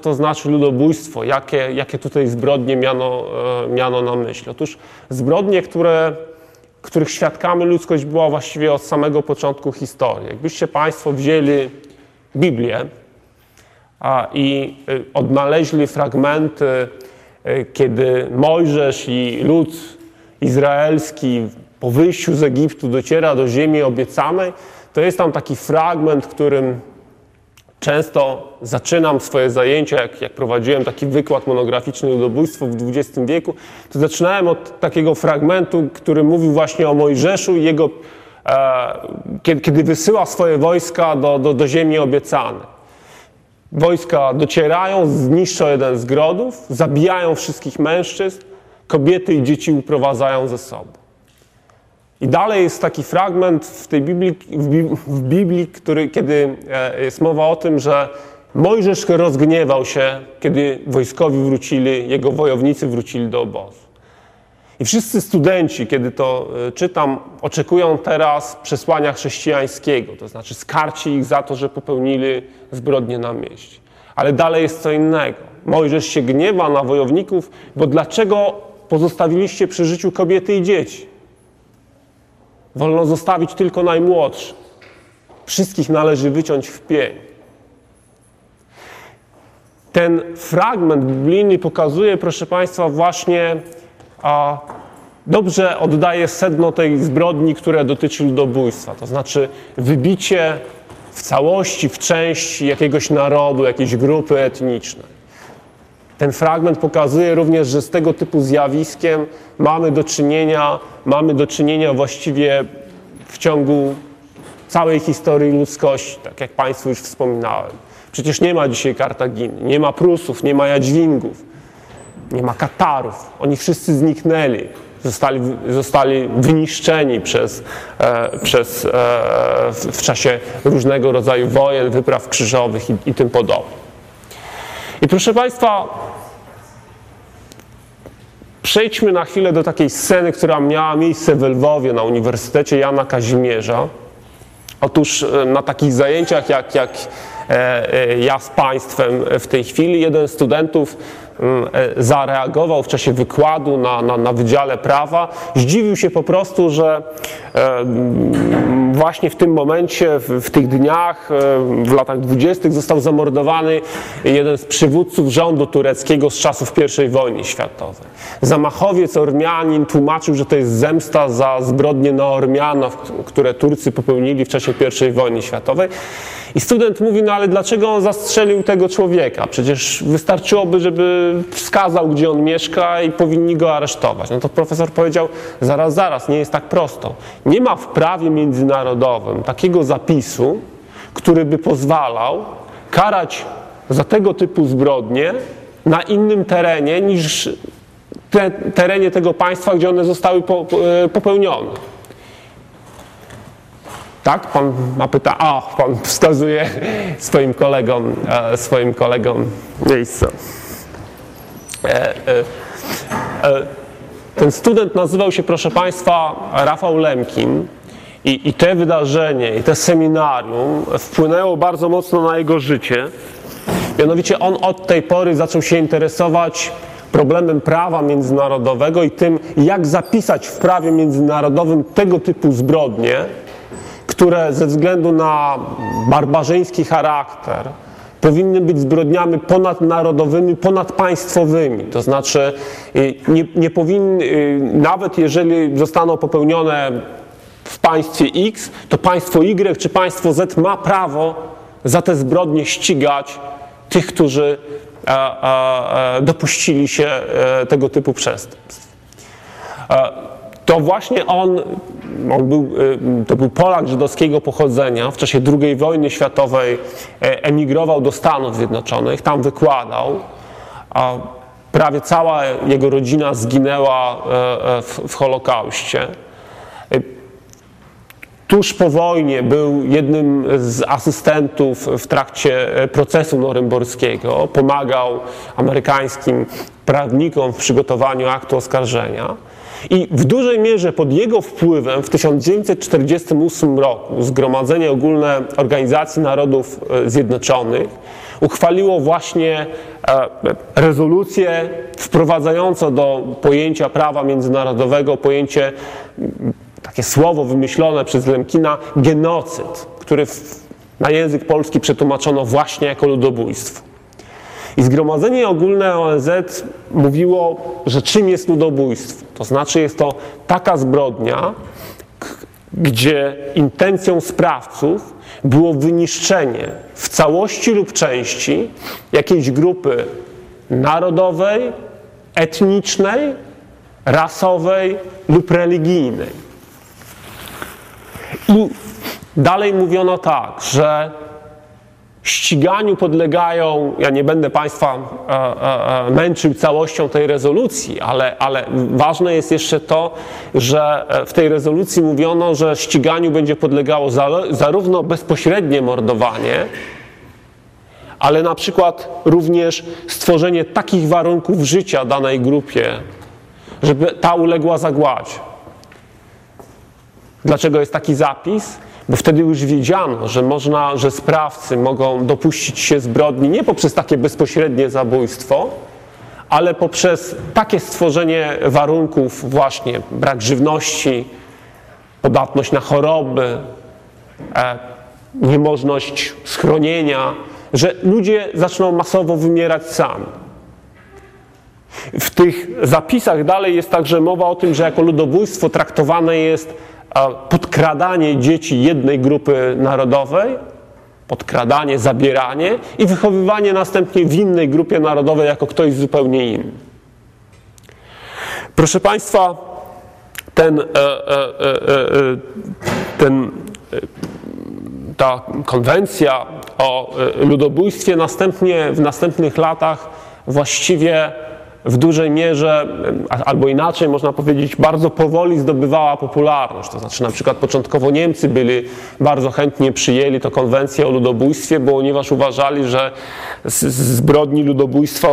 to znaczy ludobójstwo, jakie, jakie tutaj zbrodnie miano, e, miano na myśli. Otóż zbrodnie, które, których świadkami ludzkość była właściwie od samego początku historii. Jakbyście Państwo wzięli Biblię i y, odnaleźli fragmenty, y, kiedy Mojżesz i lud izraelski po wyjściu z Egiptu dociera do ziemi obiecanej, to jest tam taki fragment, którym często zaczynam swoje zajęcia, jak, jak prowadziłem taki wykład monograficzny ludobójstwo w XX wieku, to zaczynałem od takiego fragmentu, który mówił właśnie o Mojżeszu i jego, e, kiedy, kiedy wysyła swoje wojska do, do, do ziemi obiecanej. Wojska docierają, zniszczą jeden z grodów, zabijają wszystkich mężczyzn, kobiety i dzieci uprowadzają ze sobą. I dalej jest taki fragment w tej Biblii, w Biblii który, kiedy e, jest mowa o tym, że Mojżesz rozgniewał się, kiedy wojskowi wrócili, jego wojownicy wrócili do obozu. I wszyscy studenci, kiedy to e, czytam, oczekują teraz przesłania chrześcijańskiego, to znaczy skarci ich za to, że popełnili zbrodnie na mieście. Ale dalej jest co innego. Mojżesz się gniewa na wojowników, bo dlaczego pozostawiliście przy życiu kobiety i dzieci? Wolno zostawić tylko najmłodszych. Wszystkich należy wyciąć w pień. Ten fragment biblijny pokazuje, proszę Państwa, właśnie a, dobrze oddaje sedno tej zbrodni, która dotyczy ludobójstwa. To znaczy wybicie w całości, w części jakiegoś narodu, jakiejś grupy etnicznej. Ten fragment pokazuje również, że z tego typu zjawiskiem mamy do czynienia, mamy do czynienia właściwie w ciągu całej historii ludzkości, tak jak Państwu już wspominałem. Przecież nie ma dzisiaj Kartaginy, nie ma Prusów, nie ma Jadźwingów, nie ma Katarów. Oni wszyscy zniknęli, zostali, zostali wyniszczeni przez, e, przez, e, w, w, czasie różnego rodzaju wojen, wypraw krzyżowych i, i tym podobnych. I proszę Państwa, przejdźmy na chwilę do takiej sceny, która miała miejsce w Lwowie na Uniwersytecie Jana Kazimierza. Otóż e, na takich zajęciach jak, jak e, e, ja z Państwem w tej chwili, jeden z studentów zareagował w czasie wykładu na, na, na Wydziale Prawa. Zdziwił się po prostu, że e, mm, właśnie w tym momencie, w, w tych dniach, e, w latach dwudziestych został zamordowany jeden z przywódców rządu tureckiego z czasów I wojny światowej. Zamachowiec Ormianin tłumaczył, że to jest zemsta za zbrodnie na Ormianów, które Turcy popełnili w czasie I wojny światowej. I student mówi, no ale dlaczego on zastrzelił tego człowieka? Przecież wystarczyłoby, żeby wskazał, gdzie on mieszka i powinni go aresztować. No to profesor powiedział, zaraz, zaraz, nie jest tak prosto. Nie ma w prawie międzynarodowym takiego zapisu, który by pozwalał karać za tego typu zbrodnie na innym terenie niż te, terenie tego państwa, gdzie one zostały e, popełnione. Tak? Pan ma pyta, a pan wskazuje swoim kolegom, e, swoim kolegom miejsce. E, e, ten student nazywał się, proszę Państwa, Rafał Lemkin. I, I te wydarzenie, i te seminarium wpłynęło bardzo mocno na jego życie. Mianowicie on od tej pory zaczął się interesować problemem prawa międzynarodowego i tym, jak zapisać w prawie międzynarodowym tego typu zbrodnie, które ze względu na barbarzyński charakter powinny być zbrodniami ponadnarodowymi, ponadpaństwowymi. To znaczy, y, nie, nie powinny, nawet jeżeli zostaną popełnione w państwie X, to państwo Y czy państwo Z ma prawo za te zbrodnie ścigać tych, którzy e, e, e, dopuścili się tego typu przestępstw to właśnie on, on był, y, to był Polak żydowskiego pochodzenia, w czasie II wojny światowej e, emigrował do Stanów Zjednoczonych, tam wykładał, a prawie cała jego rodzina zginęła e, e, w, w Holokauście. Tuż po wojnie był jednym z asystentów w trakcie procesu norymborskiego, pomagał amerykańskim prawnikom w przygotowaniu aktu oskarżenia. I w dużej mierze pod jego wpływem w 1948 roku Zgromadzenie Ogólne Organizacji Narodów e, Zjednoczonych uchwaliło właśnie e, rezolucję wprowadzającą do pojęcia prawa międzynarodowego pojęcie, takie słowo wymyślone przez Lemkina, genocyd, który na język polski przetłumaczono właśnie jako ludobójstwo. I Zgromadzenie Ogólne ONZ mówiło, że czym jest ludobójstwo? To znaczy jest to taka zbrodnia, gdzie intencją sprawców było wyniszczenie w całości lub części jakiejś grupy narodowej, etnicznej, rasowej lub religijnej. I dalej mówiono tak, że ściganiu podlegają, ja nie będę Państwa e, e, e, męczył całością tej rezolucji, ale, ale ważne jest jeszcze to, że w tej rezolucji mówiono, że ściganiu będzie podlegało za, zarówno bezpośrednie mordowanie, ale na przykład również stworzenie takich warunków życia danej grupie, żeby ta uległa zagładzie. Dlaczego jest taki zapis? Bo wtedy już wiedziano, że można, że sprawcy mogą dopuścić się zbrodni nie poprzez takie bezpośrednie zabójstwo, ale poprzez takie stworzenie warunków, właśnie brak żywności, podatność na choroby, e, niemożność schronienia, że ludzie zaczną masowo wymierać sami. W tych zapisach dalej jest także mowa o tym, że jako ludobójstwo traktowane jest podkradanie dzieci jednej grupy narodowej, podkradanie, zabieranie i wychowywanie następnie w innej grupie narodowej jako ktoś zupełnie inny. Proszę Państwa, ten, e, e, e, ten, ta konwencja o ludobójstwie następnie w następnych latach właściwie w dużej mierze, albo inaczej można powiedzieć, bardzo powoli zdobywała popularność. To znaczy na przykład początkowo Niemcy byli bardzo chętnie przyjęli to konwencję o ludobójstwie, ponieważ uważali, że zbrodni ludobójstwa,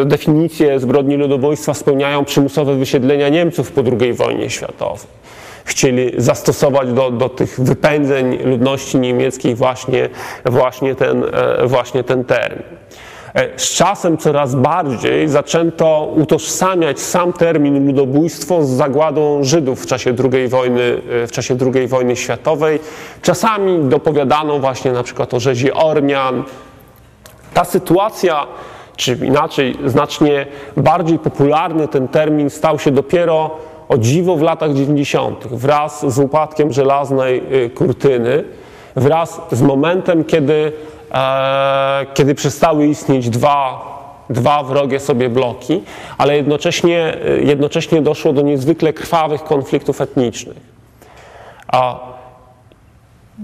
e, definicje zbrodni ludobójstwa spełniają przymusowe wysiedlenia Niemców po II wojnie światowej chcieli zastosować do, do tych wypędzeń ludności niemieckiej właśnie, właśnie, ten, e, właśnie ten termin. E, z czasem coraz bardziej zaczęto utożsamiać sam termin ludobójstwo z zagładą Żydów w czasie II wojny, e, w czasie II wojny światowej. Czasami dopowiadano właśnie na przykład o rzezi Ormian. Ta sytuacja, czy inaczej, znacznie bardziej popularny ten termin stał się dopiero o dziwo w latach 90. wraz z upadkiem żelaznej e, kurtyny, wraz z momentem, kiedy kiedy przestały istnieć dwa, dwa wrogie sobie bloki, ale jednocześnie, jednocześnie doszło do niezwykle krwawych konfliktów etnicznych. A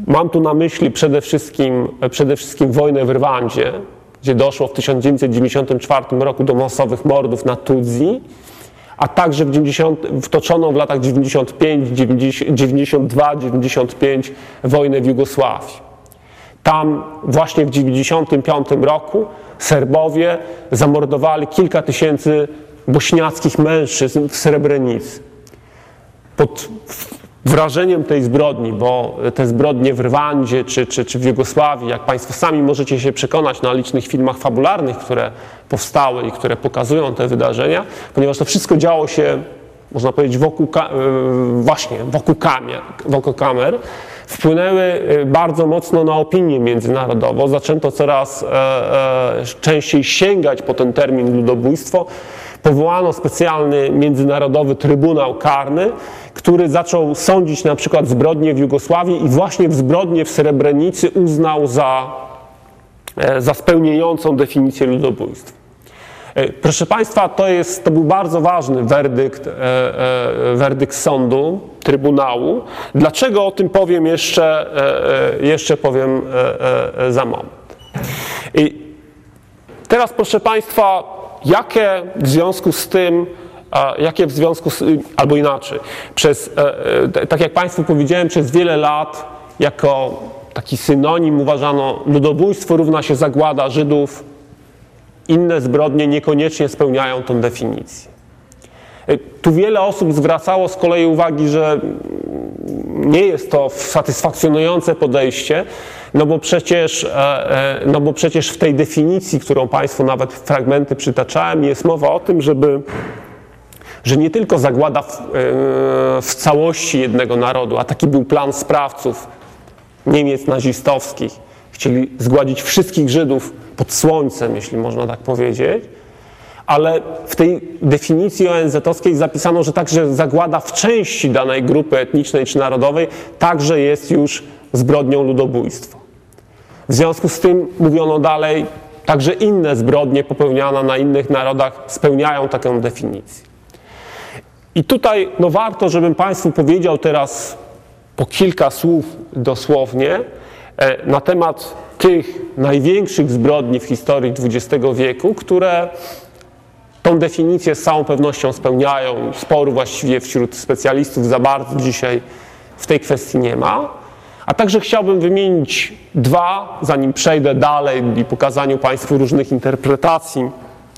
mam tu na myśli przede wszystkim, przede wszystkim wojnę w Rwandzie, gdzie doszło w 1994 roku do masowych mordów na Tutsi, a także w 90, wtoczoną w latach 95, 92, 95 wojnę w Jugosławii. Tam właśnie w 1995 roku Serbowie zamordowali kilka tysięcy bośniackich mężczyzn w Srebrenicy. Pod wrażeniem tej zbrodni, bo te zbrodnie w Rwandzie czy, czy, czy w Jugosławii, jak Państwo sami możecie się przekonać na licznych filmach fabularnych, które powstały i które pokazują te wydarzenia, ponieważ to wszystko działo się, można powiedzieć, wokół, e, właśnie wokół kamer, wokół kamer wpłynęły y, bardzo mocno na opinię międzynarodową. Zaczęto coraz e, e, częściej sięgać po ten termin ludobójstwo. Powołano specjalny międzynarodowy trybunał karny, który zaczął sądzić na przykład zbrodnie w Jugosławii i właśnie w zbrodnie w Srebrenicy uznał za, e, za spełniającą definicję ludobójstwa. E, proszę Państwa, to, jest, to był bardzo ważny werdykt, e, e, werdykt sądu, Trybunału. Dlaczego o tym powiem jeszcze, jeszcze powiem za moment. I teraz proszę Państwa, jakie w związku z tym, jakie w związku z, albo inaczej, przez, tak jak Państwu powiedziałem, przez wiele lat jako taki synonim uważano ludobójstwo równa się zagłada Żydów, inne zbrodnie niekoniecznie spełniają tę definicję. Tu wiele osób zwracało z kolei uwagi, że nie jest to satysfakcjonujące podejście, no bo przecież, e, e, no bo przecież w tej definicji, którą Państwu nawet fragmenty przytaczałem, jest mowa o tym, żeby że nie tylko zagłada w, e, w całości jednego narodu, a taki był plan sprawców Niemiec nazistowskich. Chcieli zgładzić wszystkich Żydów pod słońcem, jeśli można tak powiedzieć, ale w tej definicji ONZ-owskiej zapisano, że także zagłada w części danej grupy etnicznej czy narodowej także jest już zbrodnią ludobójstwa. W związku z tym mówiono dalej, także inne zbrodnie popełniane na innych narodach spełniają taką definicję. I tutaj no warto, żebym Państwu powiedział teraz po kilka słów dosłownie na temat tych największych zbrodni w historii XX wieku, które tą definicję z całą pewnością spełniają. Sporu właściwie wśród specjalistów za bardzo dzisiaj w tej kwestii nie ma. A także chciałbym wymienić dwa, zanim przejdę dalej i pokazaniu Państwu różnych interpretacji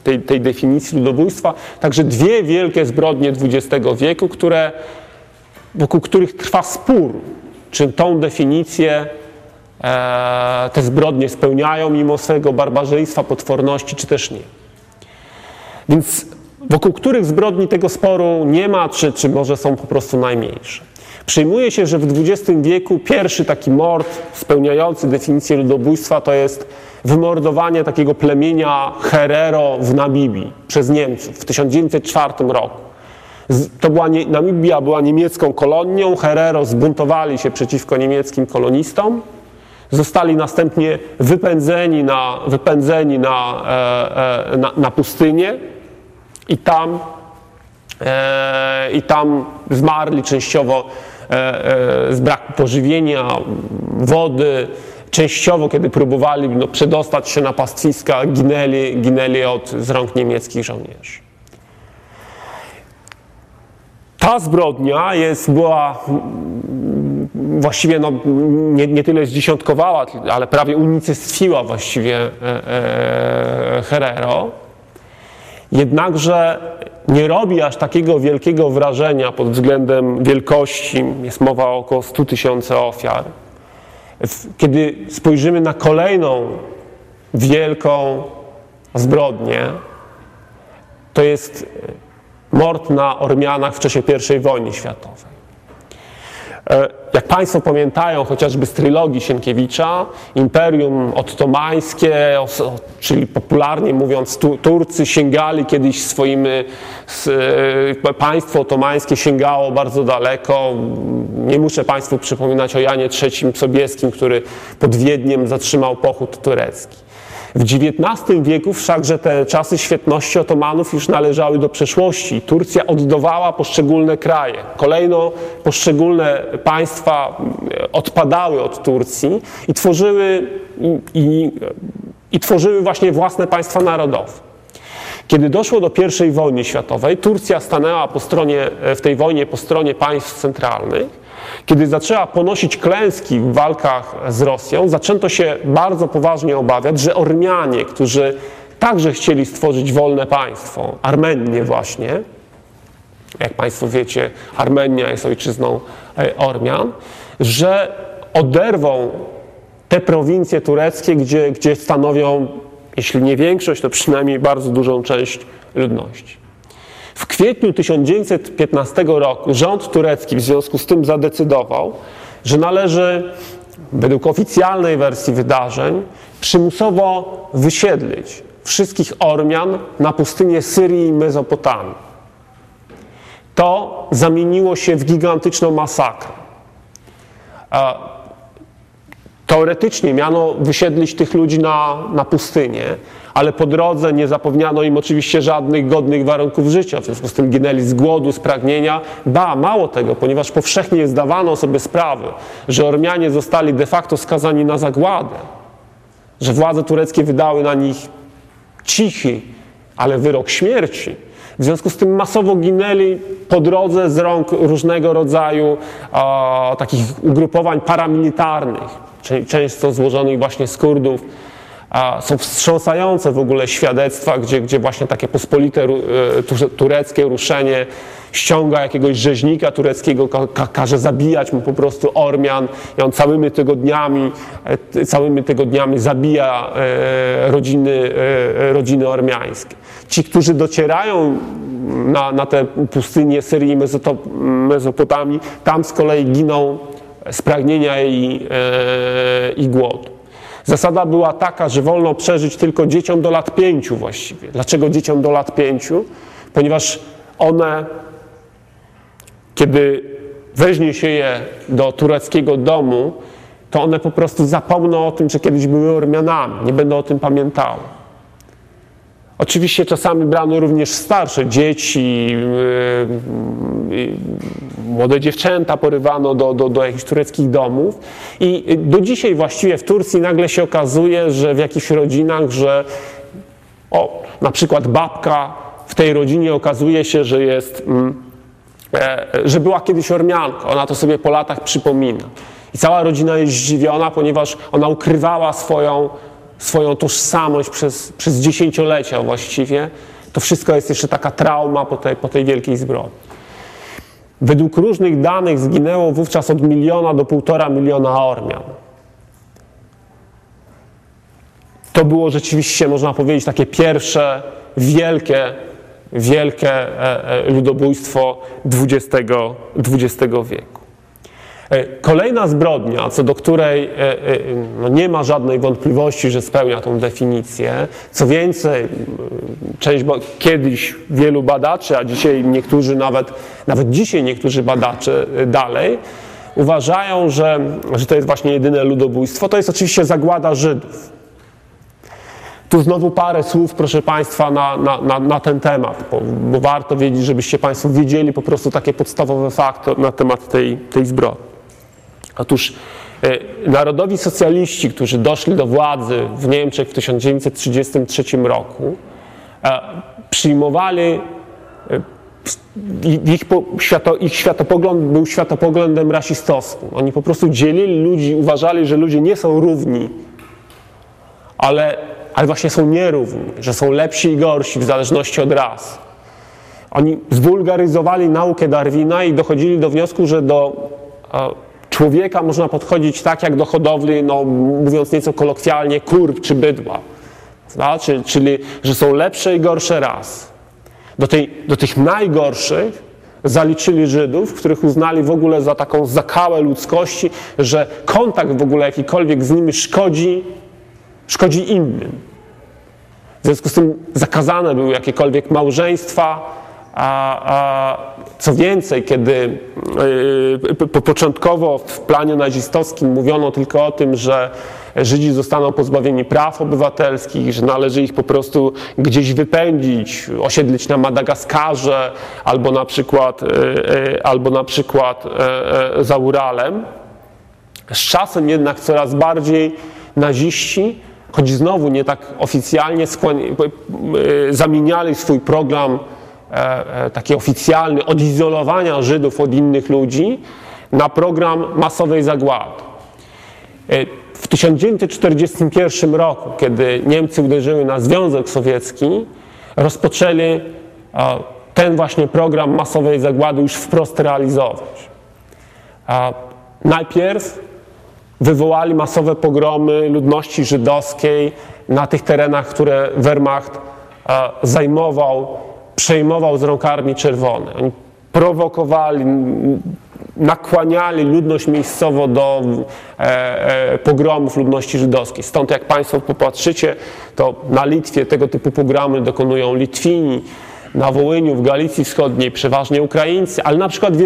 tej, tej definicji ludobójstwa, także dwie wielkie zbrodnie XX wieku, które, wokół których trwa spór, czy tą definicję e, te zbrodnie spełniają mimo swojego barbarzyństwa, potworności, czy też nie. Więc wokół których zbrodni tego sporu nie ma, czy, czy może są po prostu najmniejsze. Przyjmuje się, że w XX wieku pierwszy taki mord spełniający definicję ludobójstwa to jest wymordowanie takiego plemienia Herero w Namibii przez Niemców w 1904 roku. To była nie, Namibia była niemiecką kolonią, Herero zbuntowali się przeciwko niemieckim kolonistom, zostali następnie wypędzeni na, wypędzeni na, e, e, na, na pustynię i tam, e, i tam zmarli częściowo z braku pożywienia, wody, częściowo, kiedy próbowali no, przedostać się na pastwiska, ginęli, ginęli od z rąk niemieckich żołnierzy. Ta zbrodnia jest, była właściwie no, nie, nie tyle zdziesiątkowała, ale prawie unicestwiła właściwie e, e, Herero. Jednakże nie robi aż takiego wielkiego wrażenia pod względem wielkości. Jest mowa o około 100 tysięcy ofiar. Kiedy spojrzymy na kolejną wielką zbrodnię, to jest mord na Ormianach w czasie I wojny światowej. E, jak Państwo pamiętają, chociażby z trylogii Sienkiewicza, Imperium Ottomańskie, czyli popularnie mówiąc, Turcy sięgali kiedyś swoim, e, państwo otomańskie sięgało bardzo daleko. Nie muszę Państwu przypominać o Janie III Sobieskim, który pod Wiedniem zatrzymał pochód turecki. W XIX wieku wszakże te czasy świetności Otomanów już należały do przeszłości. Turcja oddawała poszczególne kraje. Kolejno poszczególne państwa e, odpadały od Turcji i tworzyły, i, i, i tworzyły właśnie własne państwa narodowe. Kiedy doszło do I wojny światowej, Turcja stanęła po stronie, e, w tej wojnie po stronie państw centralnych kiedy zaczęła ponosić klęski w walkach z Rosją, zaczęto się bardzo poważnie obawiać, że Ormianie, którzy także chcieli stworzyć wolne państwo, Armenię właśnie, jak Państwo wiecie, Armenia jest ojczyzną e, Ormian, że oderwą te prowincje tureckie, gdzie, gdzie stanowią, jeśli nie większość, to przynajmniej bardzo dużą część ludności. W kwietniu 1915 roku rząd turecki w związku z tym zadecydował, że należy, według oficjalnej wersji wydarzeń, przymusowo wysiedlić wszystkich Ormian na pustynię Syrii i Mezopotamii. To zamieniło się w gigantyczną masakrę. Teoretycznie miano wysiedlić tych ludzi na, na pustynię, ale po drodze nie zapewniano im oczywiście żadnych godnych warunków życia, w związku z tym ginęli z głodu, z pragnienia. Ba, mało tego, ponieważ powszechnie zdawano sobie sprawę, że Ormianie zostali de facto skazani na zagładę, że władze tureckie wydały na nich cichy, ale wyrok śmierci. W związku z tym masowo ginęli po drodze z rąk różnego rodzaju takich ugrupowań paramilitarnych, często złożonych właśnie z Kurdów, A są wstrząsające w ogóle świadectwa, gdzie, gdzie właśnie takie pospolite e, tureckie ruszenie ściąga jakiegoś rzeźnika tureckiego, ka każe zabijać mu po prostu Ormian i on całymi tygodniami, e, całymi tygodniami zabija e, rodziny, rodziny ormiańskie. Ci, którzy docierają na, na te pustynie Syrii i Mezopotamii, tam z kolei giną z pragnienia i, i głodu. Zasada była taka, że wolno przeżyć tylko dzieciom do lat pięciu właściwie. Dlaczego dzieciom do lat pięciu? Ponieważ one, kiedy weźmie się je do tureckiego domu, to one po prostu zapomną o tym, że kiedyś były Ormianami, nie będą o tym pamiętały. Oczywiście czasami brano również starsze dzieci, yy, yy, młode dziewczęta porywano do, do, do jakichś tureckich domów. I do dzisiaj właściwie w Turcji nagle się okazuje, że w jakichś rodzinach, że o, na przykład babka w tej rodzinie okazuje się, że jest, mm, e, że była kiedyś Ormianką. Ona to sobie po latach przypomina. I cała rodzina jest zdziwiona, ponieważ ona ukrywała swoją swoją tożsamość przez, przez dziesięciolecia właściwie, to wszystko jest jeszcze taka trauma po tej, po tej wielkiej zbrodni. Według różnych danych zginęło wówczas od miliona do półtora miliona Ormian. To było rzeczywiście, można powiedzieć, takie pierwsze wielkie, wielkie e, e, ludobójstwo XX, XX wieku. E, kolejna zbrodnia, co do której e, e, no nie ma żadnej wątpliwości, że spełnia tą definicję, co więcej, część, kiedyś wielu badaczy, a dzisiaj niektórzy nawet, nawet dzisiaj niektórzy badacze dalej, uważają, że, że to jest właśnie jedyne ludobójstwo, to jest oczywiście zagłada Żydów. Tu znowu parę słów, proszę Państwa, na, na, na, na ten temat, bo, bo, warto wiedzieć, żebyście Państwo wiedzieli po prostu takie podstawowe fakty na temat tej, tej zbrodni. Otóż e, narodowi socjaliści, którzy doszli do władzy w Niemczech w 1933 roku, e, przyjmowali e, ich, świato, ich światopogląd był światopoglądem rasistowskim. Oni po prostu dzielili ludzi, uważali, że ludzie nie są równi, ale, ale właśnie są nierówni, że są lepsi i gorsi w zależności od ras. Oni zwulgaryzowali naukę Darwina i dochodzili do wniosku, że do człowieka można podchodzić tak jak do hodowli, no, mówiąc nieco kolokwialnie, kur czy bydła. Znaczy, czyli, że są lepsze i gorsze raz. Do, tej, do tych najgorszych zaliczyli Żydów, których uznali w ogóle za taką zakałę ludzkości, że kontakt w ogóle jakikolwiek z nimi szkodzi, szkodzi innym. W związku z tym zakazane były jakiekolwiek małżeństwa, a, a co więcej, kiedy yy, początkowo w planie nazistowskim mówiono tylko o tym, że Żydzi zostaną pozbawieni praw obywatelskich, że należy ich po prostu gdzieś wypędzić, osiedlić na Madagaskarze albo na przykład, yy, albo na przykład yy, za Uralem. Z czasem jednak coraz bardziej naziści, choć znowu nie tak oficjalnie, zamieniali swój program taki oficjalny odizolowania Żydów od innych ludzi na program masowej zagłady. E, w 1941 roku, kiedy Niemcy uderzyły na Związek Sowiecki, rozpoczęli ten właśnie program masowej zagłady już wprost realizować. Najpierw wywołali masowe pogromy ludności żydowskiej na tych terenach, które Wehrmacht zajmował przejmował z rąk Armii Czerwonej. Oni prowokowali, nakłaniali ludność miejscowo do e, e, pogromów ludności żydowskiej. Stąd jak Państwo popatrzycie, to na Litwie tego typu pogromy dokonują Litwini, na Wołyniu, w Galicji Wschodniej przeważnie Ukraińcy, ale na przykład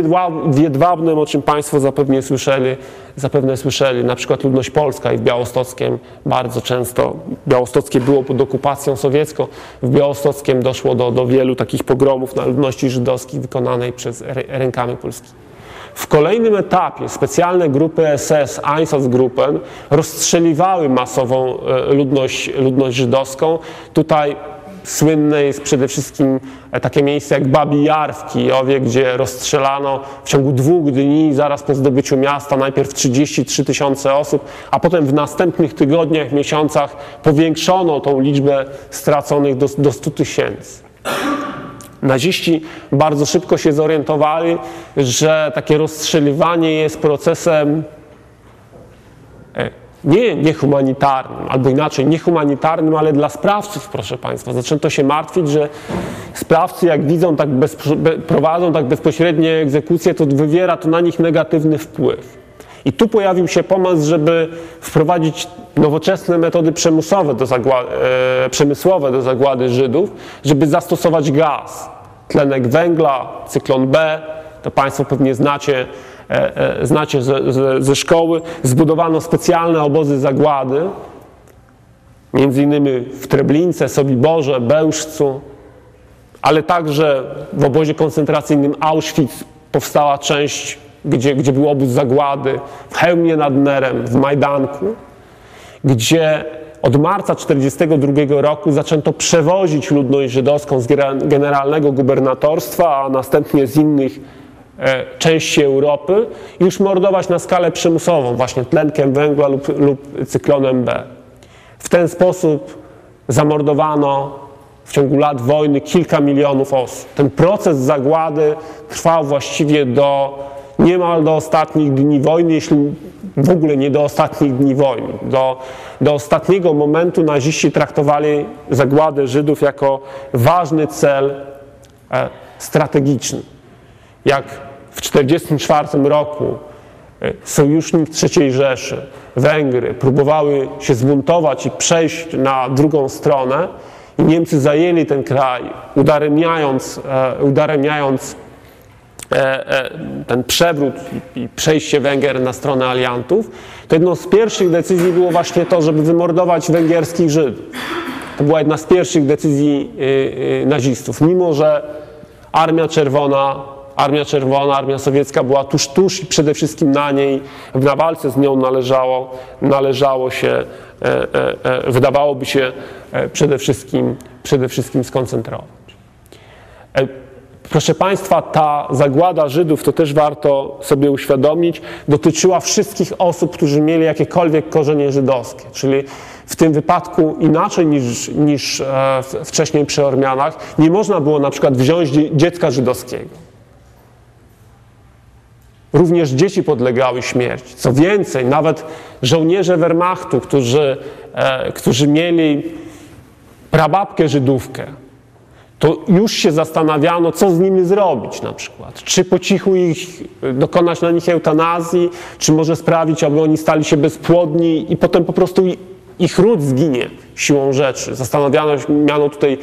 w Jedwabnym, o czym Państwo zapewne słyszeli, zapewne słyszeli, na przykład ludność polska i w Białostockiem bardzo często, Białostockie było pod okupacją sowiecką, w Białostockiem doszło do, do wielu takich pogromów na ludności żydowskiej wykonanej przez rękami polskimi. W kolejnym etapie specjalne grupy SS, Einsatzgruppen rozstrzeliwały masową e, ludność, ludność żydowską. Tutaj słynne jest przede wszystkim e, takie miejsce jak Babi Jar w Kijowie, gdzie rozstrzelano w ciągu dwóch dni, zaraz po zdobyciu miasta, najpierw 33 tysiące osób, a potem w następnych tygodniach, miesiącach powiększono tą liczbę straconych do, do 100 tysięcy. Naziści bardzo szybko się zorientowali, że takie rozstrzeliwanie jest procesem nie niehumanitarnym, albo inaczej, niehumanitarnym, ale dla sprawców, proszę Państwa. Zaczęto się martwić, że sprawcy, jak widzą, tak prowadzą tak bezpośrednie egzekucje, to wywiera to na nich negatywny wpływ. I tu pojawił się pomysł, żeby wprowadzić nowoczesne metody przymusowe do e, przemysłowe do zagłady Żydów, żeby zastosować gaz, tlenek węgla, cyklon B, to Państwo pewnie znacie, znacie ze, ze, ze szkoły. Zbudowano specjalne obozy zagłady, między innymi w Treblince, Sobiborze, Bełżcu, ale także w obozie koncentracyjnym Auschwitz powstała część gdzie, gdzie był obóz zagłady, w Chełmie nad Nerem, w Majdanku, gdzie od marca 1942 roku zaczęto przewozić ludność żydowską z generalnego gubernatorstwa, a następnie z innych e, części Europy już mordować na skalę przymusową, właśnie tlenkiem węgla lub, lub cyklonem B. W ten sposób zamordowano w ciągu lat wojny kilka milionów osób. Ten proces zagłady trwał właściwie do niemal do ostatnich dni wojny, jeśli w ogóle nie do ostatnich dni wojny. Do, do ostatniego momentu naziści traktowali zagładę Żydów jako ważny cel e, strategiczny. Jak w 1944 roku e, sojusznik III Rzeszy, Węgry, próbowały się zbuntować i przejść na drugą stronę, i Niemcy zajęli ten kraj, udaremniając, e, udaremniając E, ten przewrót i przejście Węgier na stronę aliantów, to jedną z pierwszych decyzji było właśnie to, żeby wymordować węgierskich Żydów. To była jedna z pierwszych decyzji y, y, nazistów, mimo że Armia Czerwona, Armia Czerwona, Armia Sowiecka była tuż, tuż i przede wszystkim na niej, na walce z nią należało, należało się, e, wydawałoby się przede wszystkim, przede wszystkim skoncentrować. Proszę Państwa, ta zagłada Żydów, to też warto sobie uświadomić, dotyczyła wszystkich osób, którzy mieli jakiekolwiek korzenie żydowskie, czyli w tym wypadku inaczej niż, niż e, wcześniej przy Ormianach, nie można było na przykład wziąć dziecka żydowskiego. Również dzieci podlegały śmierci. Co więcej, nawet żołnierze Wehrmachtu, którzy, e, którzy mieli prababkę Żydówkę, to już się zastanawiano, co z nimi zrobić na przykład. Czy po cichu ich, dokonać na nich eutanazji, czy może sprawić, aby oni stali się bezpłodni i potem po prostu ich ród zginie siłą rzeczy. Zastanawiano się, miano tutaj,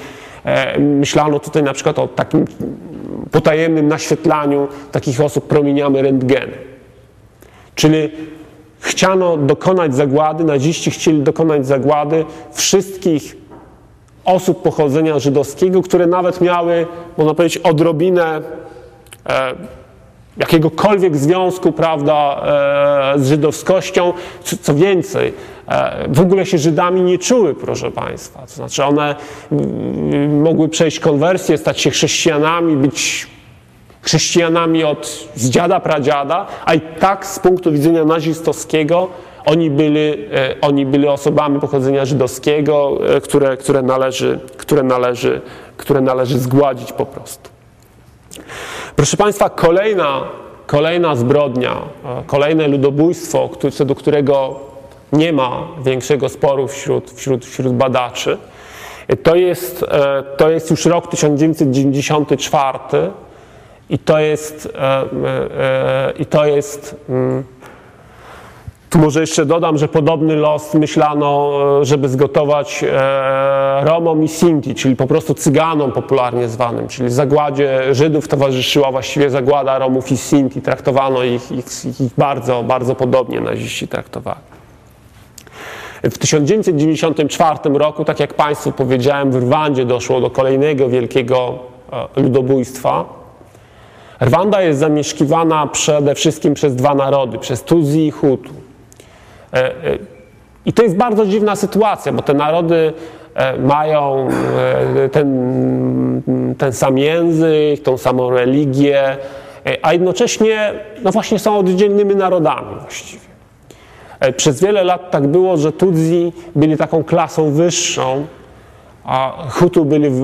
e, myślano tutaj na przykład o takim potajemnym naświetlaniu takich osób promieniami rentgenu. Czyli chciano dokonać zagłady, naziści chcieli dokonać zagłady wszystkich osób pochodzenia żydowskiego, które nawet miały, można powiedzieć, odrobinę e, jakiegokolwiek związku prawda, e, z żydowskością. Co, co więcej, w ogóle się Żydami nie czuły, proszę Państwa. To znaczy one mogły przejść konwersję, stać się chrześcijanami, być chrześcijanami od z dziada pradziada, a i tak z punktu widzenia nazistowskiego oni byli, e, oni byli osobami pochodzenia żydowskiego, e, które, które, należy, które, należy, które należy zgładzić po prostu. Proszę Państwa, kolejna, kolejna zbrodnia, e, kolejne ludobójstwo, co do którego nie ma większego sporu wśród, wśród, wśród badaczy, to jest, to jest już rok 1994 i to jest, i to jest mm, tu może jeszcze dodam, że podobny los myślano, e, żeby zgotować e, Romom i Sinti, czyli po prostu Cyganom popularnie zwanym, czyli zagładzie Żydów towarzyszyła właściwie zagłada Romów i Sinti. Traktowano ich, ich, ich bardzo, bardzo podobnie naziści traktowali. W 1994 roku, tak jak Państwu powiedziałem, w Rwandzie doszło do kolejnego wielkiego e, ludobójstwa. Rwanda jest zamieszkiwana przede wszystkim przez dwa narody, przez Tuzi i Hutu. E, e, I to jest bardzo dziwna sytuacja, bo te narody mają ten, ten sam język, tą samą religię, a jednocześnie no właśnie są oddzielnymi narodami właściwie. Przez wiele lat tak było, że Tutsi byli taką klasą wyższą, a Hutu byli w,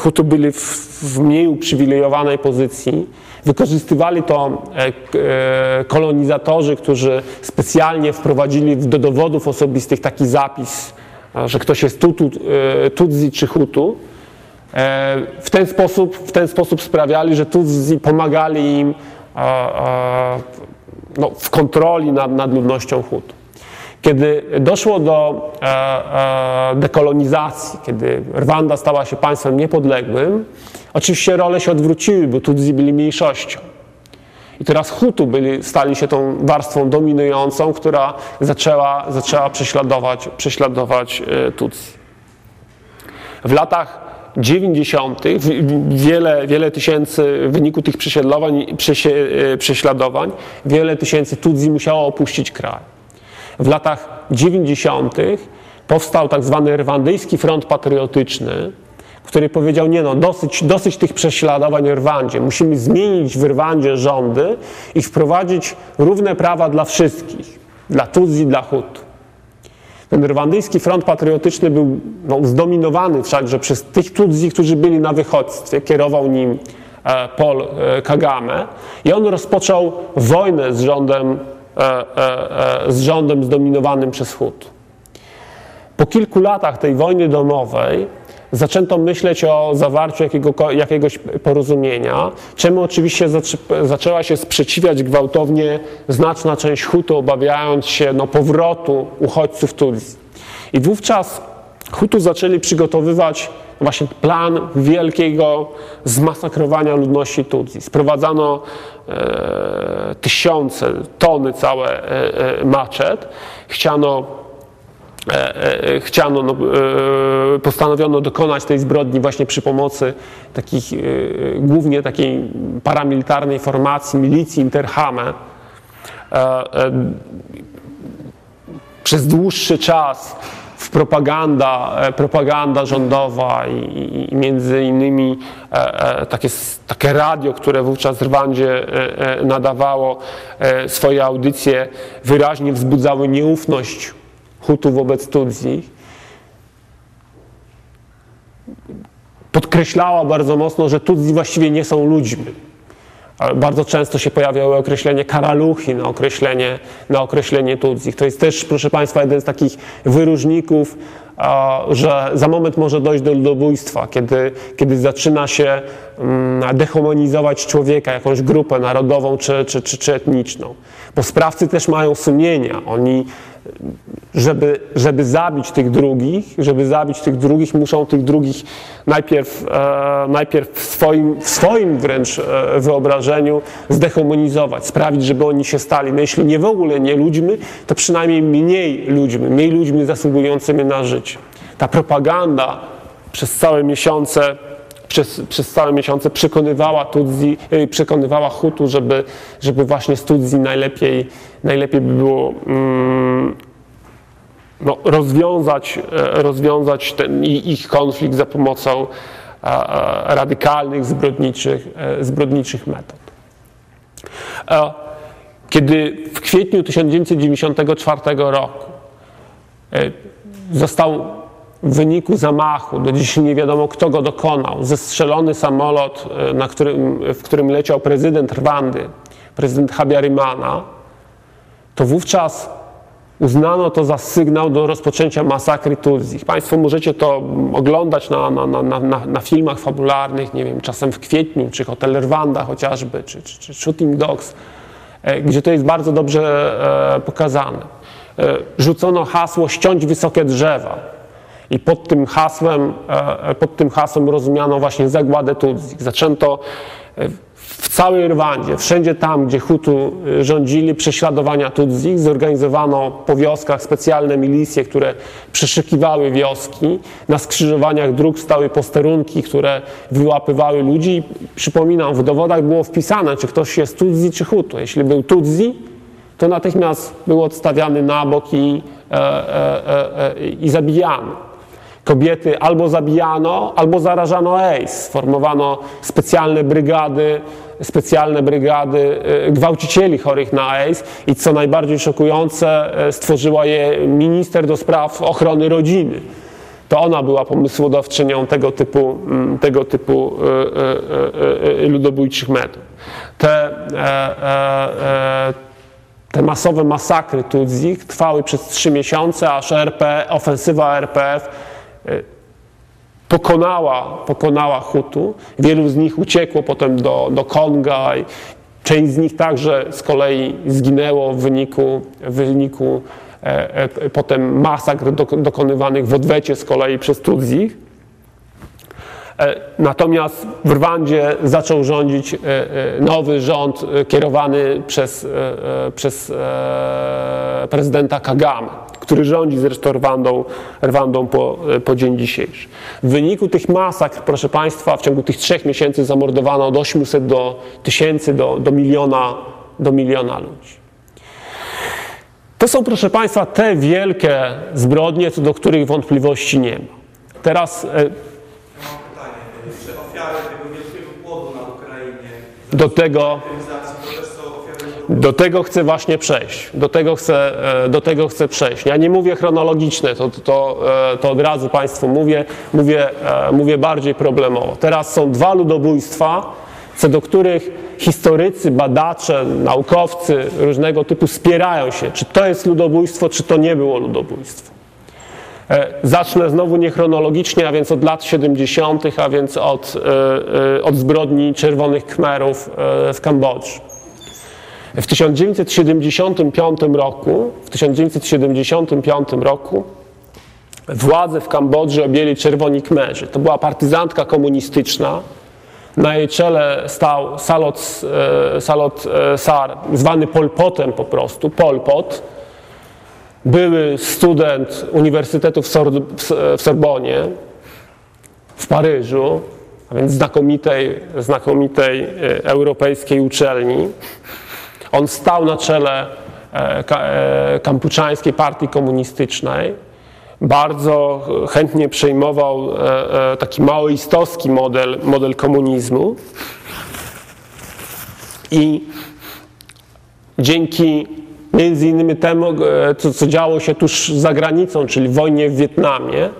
Hutu byli w, mniej uprzywilejowanej pozycji. Wykorzystywali to kolonizatorzy, którzy specjalnie wprowadzili do dowodów osobistych taki zapis, że ktoś jest tutu, czy Hutu. W ten sposób, w ten sposób sprawiali, że Tutsi pomagali im no, w kontroli nad, nad ludnością Hutu. Kiedy doszło do e, e, dekolonizacji, kiedy Rwanda stała się państwem niepodległym, oczywiście role się odwróciły, bo Tutsi byli mniejszością. I teraz Hutu byli, stali się tą warstwą dominującą, która zaczęła, zaczęła prześladować, prześladować e, Tutsi. W latach 90. wiele, wiele tysięcy w wyniku tych prześladowań, prześladowań wiele tysięcy Tutsi musiało opuścić kraj. W latach 90. powstał tak zwany Rwandyjski Front Patriotyczny, który powiedział, nie no, dosyć, dosyć tych prześladowań w Rwandzie. Musimy zmienić w Rwandzie rządy i wprowadzić równe prawa dla wszystkich, dla Tutsi, dla Hutu. Ten rwandyjski front patriotyczny był no, zdominowany wszakże przez tych Tutsi, którzy byli na wychodźstwie. Kierował nim e, Paul e, Kagame i on rozpoczął wojnę z rządem, e, z rządem zdominowanym przez Hut. Po kilku latach tej wojny domowej zaczęto myśleć o zawarciu jakiego, jakiegoś porozumienia, czemu oczywiście zaczęła się sprzeciwiać gwałtownie znaczna część Hutu, obawiając się no, powrotu uchodźców Tutsi. I wówczas Hutu zaczęli przygotowywać właśnie plan wielkiego zmasakrowania ludności Tutsi. Sprowadzano e, tysiące, tony całe e, e, maczet. Chciano chciano, no, e, postanowiono dokonać tej zbrodni właśnie przy pomocy takich, głównie takiej paramilitarnej formacji, milicji Interhame. Przez dłuższy czas w propaganda, propaganda rządowa i, i między innymi takie, takie radio, które wówczas w Rwandzie nadawało swoje audycje, wyraźnie wzbudzały nieufność Hutu wobec Tutsi, podkreślała bardzo mocno, że Tutsi właściwie nie są ludźmi. Bardzo często się pojawiało określenie karaluchi na określenie, na określenie Tutsi. To jest też, proszę Państwa, jeden z takich wyróżników, że za moment może dojść do ludobójstwa, kiedy, kiedy zaczyna się dehumanizować człowieka, jakąś grupę narodową czy, czy, czy, czy etniczną. Bo sprawcy też mają sumienia. Oni żeby, żeby zabić tych drugich, żeby zabić tych drugich, muszą tych drugich najpierw, e, najpierw w, swoim, w swoim wręcz e, wyobrażeniu zdehumanizować, sprawić, żeby oni się stali, no jeśli nie w ogóle nie ludźmi, to przynajmniej mniej ludźmi, mniej ludźmi zasługującymi na życie. Ta propaganda przez całe miesiące przez, przez całe miesiące przekonywała Tutsi, e, przekonywała Hutu, żeby, żeby właśnie z Tutsi najlepiej, najlepiej by było mm, no, rozwiązać, e, rozwiązać ten ich konflikt za pomocą radykalnych, zbrodniczych, e, zbrodniczych metod. Kiedy w kwietniu 1994 roku został w wyniku zamachu, do dziś nie wiadomo kto go dokonał, zestrzelony samolot, e, na którym, w którym leciał prezydent Rwandy, prezydent Habyarimana, to wówczas uznano to za sygnał do rozpoczęcia masakry Tutsi. Państwo możecie to oglądać na, na, na, na, na filmach fabularnych, nie wiem, czasem w kwietniu, czy Hotel Rwanda chociażby, czy, czy, czy Shooting Dogs, e, gdzie to jest bardzo dobrze e, pokazane. Rzucono hasło ściąć wysokie drzewa. I pod tym hasłem, e, e, pod tym hasłem rozumiano właśnie zagładę Tutsi. Zaczęto e, w całej Rwandzie, wszędzie tam, gdzie Hutu rządzili, prześladowania Tutsi. Zorganizowano po wioskach specjalne milicje, które przeszykiwały wioski. Na skrzyżowaniach dróg stały posterunki, które wyłapywały ludzi. Przypominam, w dowodach było wpisane, czy ktoś jest Tutsi, czy Hutu. Jeśli był Tutsi, to natychmiast był odstawiany na bok i, e, e, e, i zabijany. Kobiety albo zabijano, albo zarażano AIDS. Formowano specjalne brygady, specjalne brygady e, gwałcicieli chorych na AIDS i co najbardziej szokujące, e, stworzyła je minister do spraw ochrony rodziny. To ona była pomysłodawczynią tego typu, mm, tego typu e, ludobójczych metod. Te, te masowe masakry Tutsi trwały przez trzy miesiące, aż RP, ofensywa RPF pokonała, pokonała Hutu. Wielu z nich uciekło potem do, do Konga. Część z nich także z kolei zginęło w wyniku, w wyniku e, e, potem masakr do, dokonywanych w odwecie z kolei przez Tutsi. E, natomiast w Rwandzie zaczął rządzić e, e, nowy rząd kierowany przez, przez prezydenta Kagame który rządzi zresztą Rwandą, Rwandą po, po dzień dzisiejszy. W wyniku tych masakr, proszę Państwa, w ciągu tych trzech miesięcy zamordowano od 800 do tysięcy, do, do, miliona, do miliona ludzi. To są, proszę Państwa, te wielkie zbrodnie, co do których wątpliwości nie ma. Teraz. Ja mam pytanie, czy ofiary tego wielkiego głodu na Ukrainie, do tego, do tego chcę właśnie przejść. Do tego chcę, e, do tego chcę przejść. Ja nie mówię chronologiczne, to, to, e, to od razu Państwu mówię, mówię, e, mówię bardziej problemowo. Teraz są dwa ludobójstwa, co do których historycy, badacze, naukowcy różnego typu spierają się, czy to jest ludobójstwo, czy to nie było ludobójstwo. Zacznę znowu niechronologicznie, a więc od lat 70., a więc od, od zbrodni Czerwonych Khmerów w Kambodży. W 1975 roku, w 1975 roku władze w Kambodży objęli czerwoni kmerzy. To była partyzantka komunistyczna. Na jej czele stał Salot, e, Salot e, Sar, zwany Polpotem po prostu, Polpot. Były student Uniwersytetu w, Sor w Sorbonie, w Paryżu, a więc znakomitej, znakomitej e, europejskiej uczelni. On stał na czele e, e, kampuczańskiej partii komunistycznej. Bardzo chętnie przejmował e, taki maoistowski model, model komunizmu. I dzięki między innymi temu, co, co działo się tuż za granicą, czyli wojnie w Wietnamie,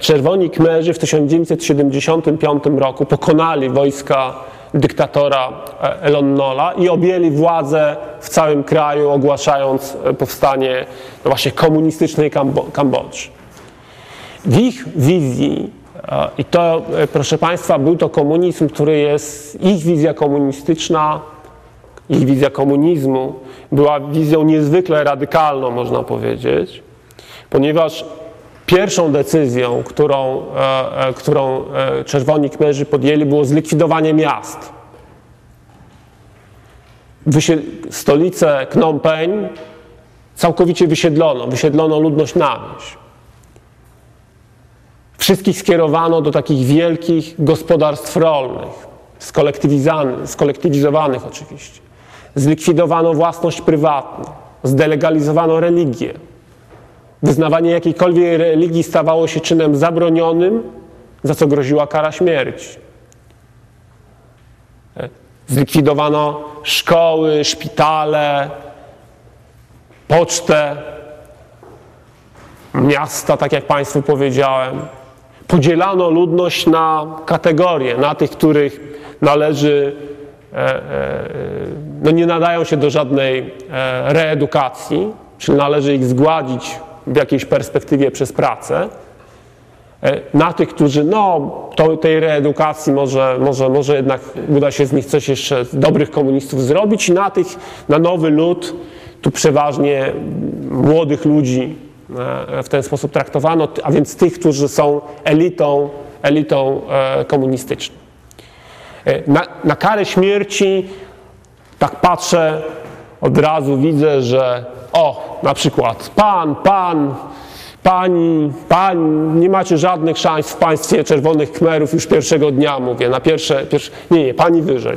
Czerwoni Kmerzy w 1975 roku pokonali wojska dyktatora e, Elon Nola i objęli władzę w całym kraju, ogłaszając e, powstanie no właśnie komunistycznej Kambodży. W ich wizji, e, i to, proszę Państwa, był to komunizm, który jest, ich wizja komunistyczna, ich wizja komunizmu była wizją niezwykle radykalną, można powiedzieć, ponieważ Pierwszą decyzją, którą, e, e, którą e, Czerwoni Kmerzy podjęli, było zlikwidowanie miast. Wysied stolicę Phnom Penh całkowicie wysiedlono, wysiedlono ludność na wieś. Wszystkich skierowano do takich wielkich gospodarstw rolnych, skolektywizowanych oczywiście. Zlikwidowano własność prywatną, zdelegalizowano religię. Wyznawanie jakiejkolwiek religii stawało się czynem zabronionym, za co groziła kara śmierci. Zlikwidowano szkoły, szpitale, pocztę, miasta, tak jak Państwu powiedziałem. Podzielano ludność na kategorie, na tych, których należy, e, e, no nie nadają się do żadnej e, reedukacji, czyli należy ich zgładzić w jakiejś perspektywie przez pracę, e, na tych, którzy no, to, tej reedukacji może, może, może jednak uda się z nich coś jeszcze z dobrych komunistów zrobić i na tych, na nowy lud, tu przeważnie młodych ludzi e, w ten sposób traktowano, a więc tych, którzy są elitą, elitą e, komunistyczną. Na, na karę śmierci, tak patrzę, od razu widzę, że o, na przykład pan, pan, pani, pani, nie macie żadnych szans w państwie czerwonych kmerów już pierwszego dnia, mówię, na pierwsze, pierwsze nie, nie, pani wyżej.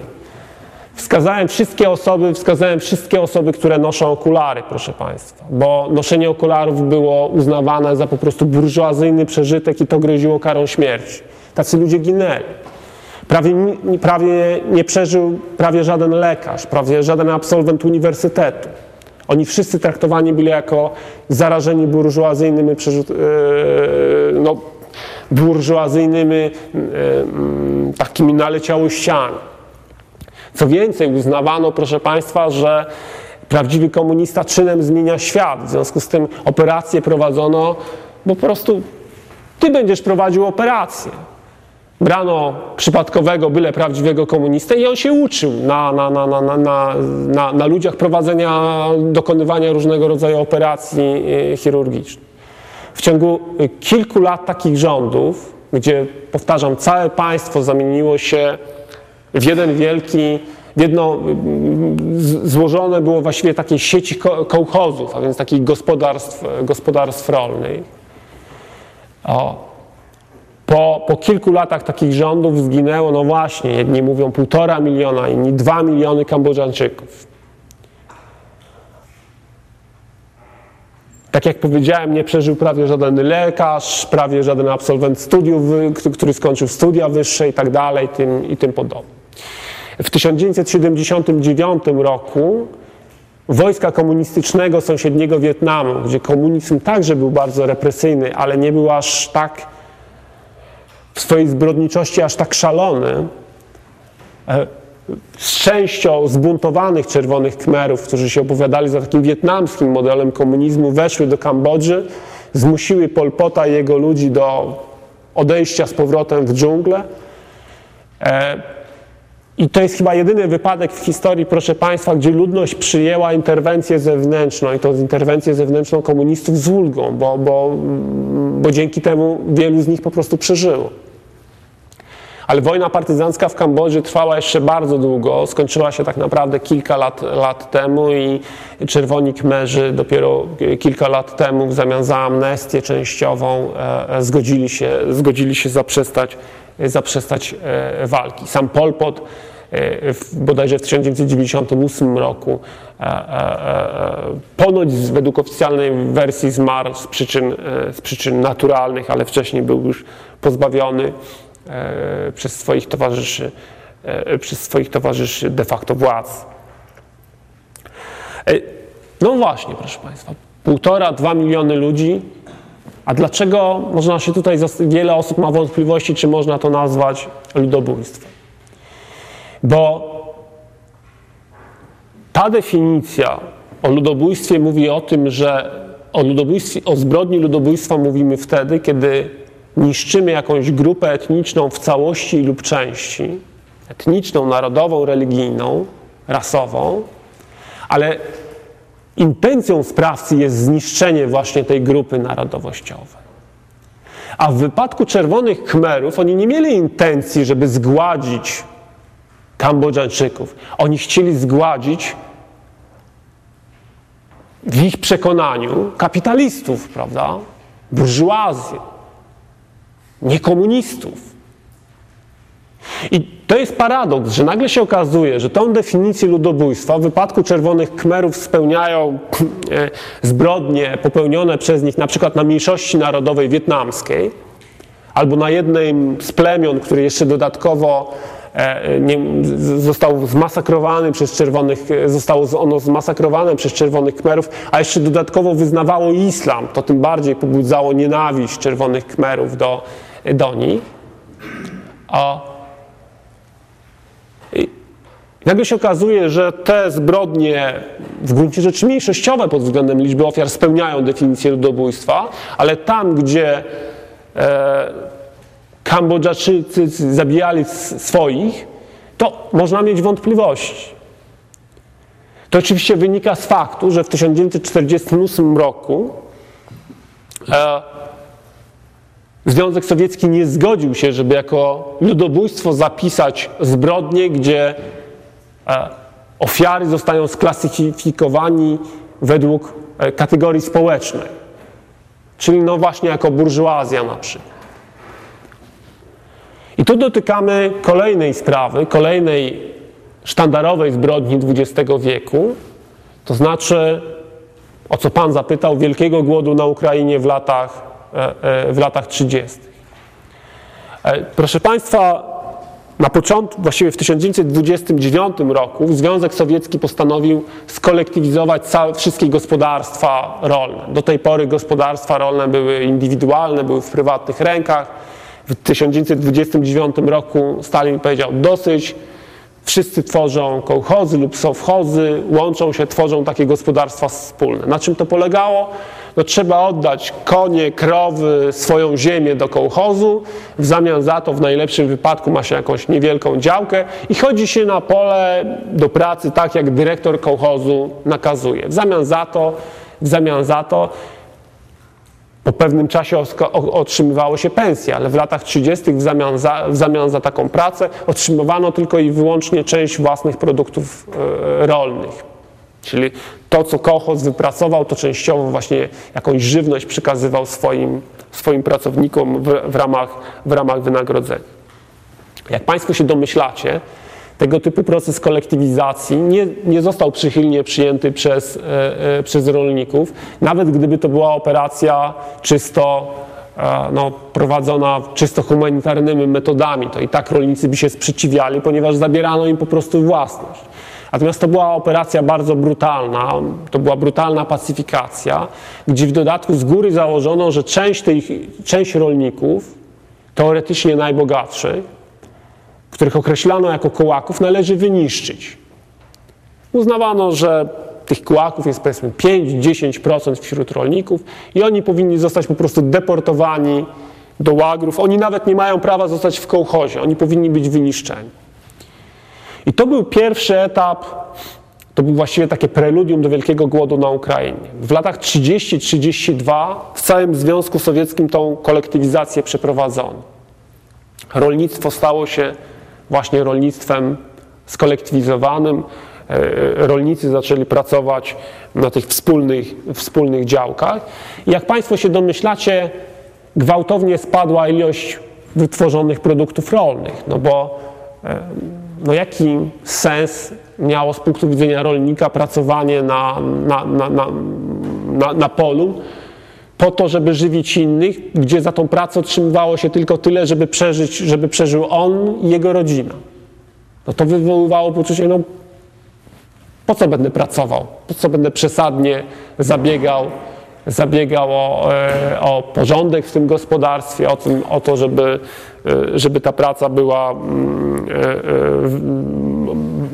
wskazałem wszystkie osoby, wskazałem wszystkie osoby, które noszą okulary, proszę Państwa, bo noszenie okularów było uznawane za po prostu burżuazyjny przeżytek i to groziło karą śmierci. Tacy ludzie ginęli. Prawie, prawie nie przeżył prawie żaden lekarz, prawie żaden absolwent uniwersytetu. Oni wszyscy traktowani byli jako zarażeni burżuazyjnymi, yy, no, burżuazyjnymi yy, takimi naleciałościami. Co więcej, uznawano, proszę Państwa, że prawdziwy komunista czynem zmienia świat. W związku z tym operacje prowadzono, bo po prostu ty będziesz prowadził operację. Brano przypadkowego, byle prawdziwego komunistę i on się uczył na, na, na, na, na, na, na ludziach prowadzenia, dokonywania różnego rodzaju operacji e, chirurgicznych. W ciągu kilku lat takich rządów, gdzie, powtarzam, całe państwo zamieniło się w jeden wielki, w jedno złożone było właściwie takiej sieci kołchozów, a więc takich gospodarstw, gospodarstw rolnych. O. Po, po kilku latach takich rządów zginęło, no właśnie, jedni mówią półtora miliona, inni dwa miliony Kambodżańczyków. Tak jak powiedziałem, nie przeżył prawie żaden lekarz, prawie żaden absolwent studiów, który skończył studia wyższe i tak dalej, tym, i tym podobne. W 1979 roku wojska komunistycznego sąsiedniego Wietnamu, gdzie komunizm także był bardzo represyjny, ale nie był aż tak w swojej zbrodniczości aż tak szalony, e, z częścią zbuntowanych czerwonych Khmerów, którzy się opowiadali za takim wietnamskim modelem komunizmu, weszły do Kambodży, zmusiły Pol Pota i jego ludzi do odejścia z powrotem w dżunglę. I to jest chyba jedyny wypadek w historii, proszę Państwa, gdzie ludność przyjęła interwencję zewnętrzną i tą interwencję zewnętrzną komunistów z ulgą, bo, bo, bo dzięki temu wielu z nich po prostu przeżyło. Ale wojna partyzancka w Kambodży trwała jeszcze bardzo długo, skończyła się tak naprawdę kilka lat, lat temu i Czerwoni Kmerzy dopiero kilka lat temu w zamian za amnestię częściową e, e, zgodzili się, zgodzili się zaprzestać, zaprzestać e, walki. Sam Pol Pot bodajże w 1998 roku ponoć według oficjalnej wersji zmarł z przyczyn, z przyczyn naturalnych, ale wcześniej był już pozbawiony E, przez swoich towarzyszy, e, przez swoich towarzyszy de facto władz. E, no właśnie, proszę Państwa, półtora, dwa miliony ludzi. A dlaczego można się tutaj, wiele osób ma wątpliwości, czy można to nazwać ludobójstwem? Bo ta definicja o ludobójstwie mówi o tym, że o, ludobójstwie, o zbrodni ludobójstwa mówimy wtedy, kiedy niszczymy jakąś grupę etniczną w całości lub części, etniczną, narodową, religijną, rasową, ale intencją sprawcy jest zniszczenie właśnie tej grupy narodowościowej. A w wypadku czerwonych Khmerów oni nie mieli intencji, żeby zgładzić Kambodżańczyków. Oni chcieli zgładzić w ich przekonaniu kapitalistów, prawda? Burżuazję nie komunistów. I to jest paradoks, że nagle się okazuje, że tą definicję ludobójstwa w wypadku czerwonych Kmerów spełniają e, zbrodnie popełnione przez nich na przykład na mniejszości narodowej wietnamskiej albo na jednym z plemion, który jeszcze dodatkowo nie, został zmasakrowany przez czerwonych, zostało ono zmasakrowane przez czerwonych Kmerów, a jeszcze dodatkowo wyznawało islam. To tym bardziej pobudzało nienawiść czerwonych Kmerów do, do nich. I nagle się okazuje, że te zbrodnie w gruncie rzeczy mniejszościowe pod względem liczby ofiar spełniają definicję ludobójstwa, ale tam, gdzie e, Kambodżaczycy zabijali swoich, to można mieć wątpliwości. To oczywiście wynika z faktu, że w 1948 roku e, Związek Sowiecki nie zgodził się, żeby jako ludobójstwo zapisać zbrodnie, gdzie e, ofiary zostają sklasyfikowani według e, kategorii społecznej, czyli no właśnie jako burżuazja na przykład. Tu dotykamy kolejnej sprawy, kolejnej sztandarowej zbrodni XX wieku, to znaczy, o co Pan zapytał, wielkiego głodu na Ukrainie w latach, w latach 30. Proszę Państwa, na początku, właściwie w 1929 roku Związek Sowiecki postanowił skolektywizować całe, wszystkie gospodarstwa rolne. Do tej pory gospodarstwa rolne były indywidualne, były w prywatnych rękach. W 1929 roku Stalin powiedział dosyć, wszyscy tworzą kołchozy lub sowchozy, łączą się, tworzą takie gospodarstwa wspólne. Na czym to polegało? no trzeba oddać konie, krowy, swoją ziemię do kołchozu. W zamian za to w najlepszym wypadku ma się jakąś niewielką działkę i chodzi się na pole do pracy tak, jak dyrektor kołchozu nakazuje. W zamian za to, w zamian za to po pewnym czasie otrzymywało się pensję, ale w latach 30. W zamian, za, w zamian za taką pracę otrzymywano tylko i wyłącznie część własnych produktów e, rolnych. Czyli to, co kołchoz wypracował, to częściowo właśnie jakąś żywność przekazywał swoim, swoim pracownikom w, w, ramach, w ramach wynagrodzenia. Jak Państwo się domyślacie, tego typu proces kolektywizacji nie, nie został przychylnie przyjęty przez, e, e, przez rolników, nawet gdyby to była operacja czysto e, no, prowadzona czysto humanitarnymi metodami, to i tak rolnicy by się sprzeciwiali, ponieważ zabierano im po prostu własność. Natomiast to była operacja bardzo brutalna, to była brutalna pacyfikacja, gdzie w dodatku z góry założono, że część, tych, część rolników, teoretycznie najbogatszych, których określano jako kołaków, należy wyniszczyć. Uznawano, że tych kołaków jest powiedzmy 5-10% wśród rolników i oni powinni zostać po prostu deportowani do łagrów. Oni nawet nie mają prawa zostać w kołchozie, oni powinni być wyniszczeni. I to był pierwszy etap, to był właściwie takie preludium do wielkiego głodu na Ukrainie. W latach 30-32 w całym Związku Sowieckim tą kolektywizację przeprowadzono. Rolnictwo stało się właśnie rolnictwem skolektywizowanym. E, rolnicy zaczęli pracować na tych wspólnych, wspólnych działkach. I jak Państwo się domyślacie, gwałtownie spadła ilość wytworzonych produktów rolnych, no bo e, no jaki sens miało z punktu widzenia rolnika pracowanie na, na, na, na, na polu po to, żeby żywić innych, gdzie za tą pracę otrzymywało się tylko tyle, żeby przeżyć, żeby przeżył on i jego rodzina. No to wywoływało poczucie, no po co będę pracował, po co będę przesadnie zabiegał, zabiegał o, e, o porządek w tym gospodarstwie, o, tym, o to, żeby, e, żeby ta praca była mm, E,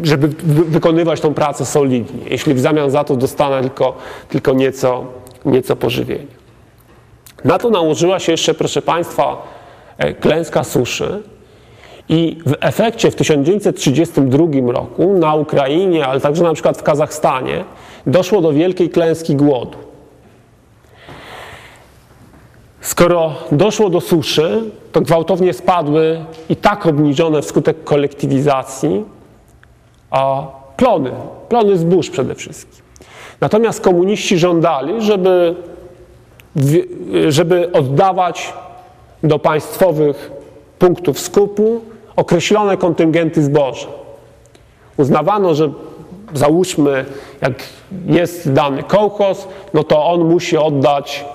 żeby wykonywać tą pracę solidnie, jeśli w zamian za to dostanę tylko, tylko nieco, nieco pożywienia. Na to nałożyła się jeszcze, proszę Państwa, e, klęska suszy. I w efekcie w 1932 roku na Ukrainie, ale także na przykład w Kazachstanie, doszło do wielkiej klęski głodu. Skoro doszło do suszy, to gwałtownie spadły i tak obniżone wskutek kolektywizacji a plony, plony zbóż przede wszystkim. Natomiast komuniści żądali, żeby, żeby oddawać do państwowych punktów skupu określone kontyngenty zboża. Uznawano, że załóżmy, jak jest dany kołchoz, no to on musi oddać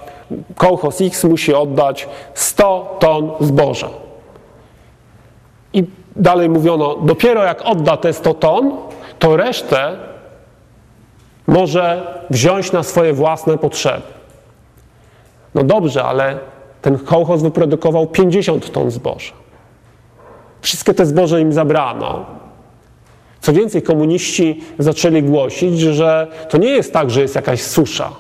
kołchoz X musi oddać 100 ton zboża. I dalej mówiono, dopiero jak odda te 100 ton, to resztę może wziąć na swoje własne potrzeby. No dobrze, ale ten kołchoz wyprodukował 50 ton zboża. Wszystkie te zboże im zabrano. Co więcej, komuniści zaczęli głosić, że to nie jest tak, że jest jakaś susza,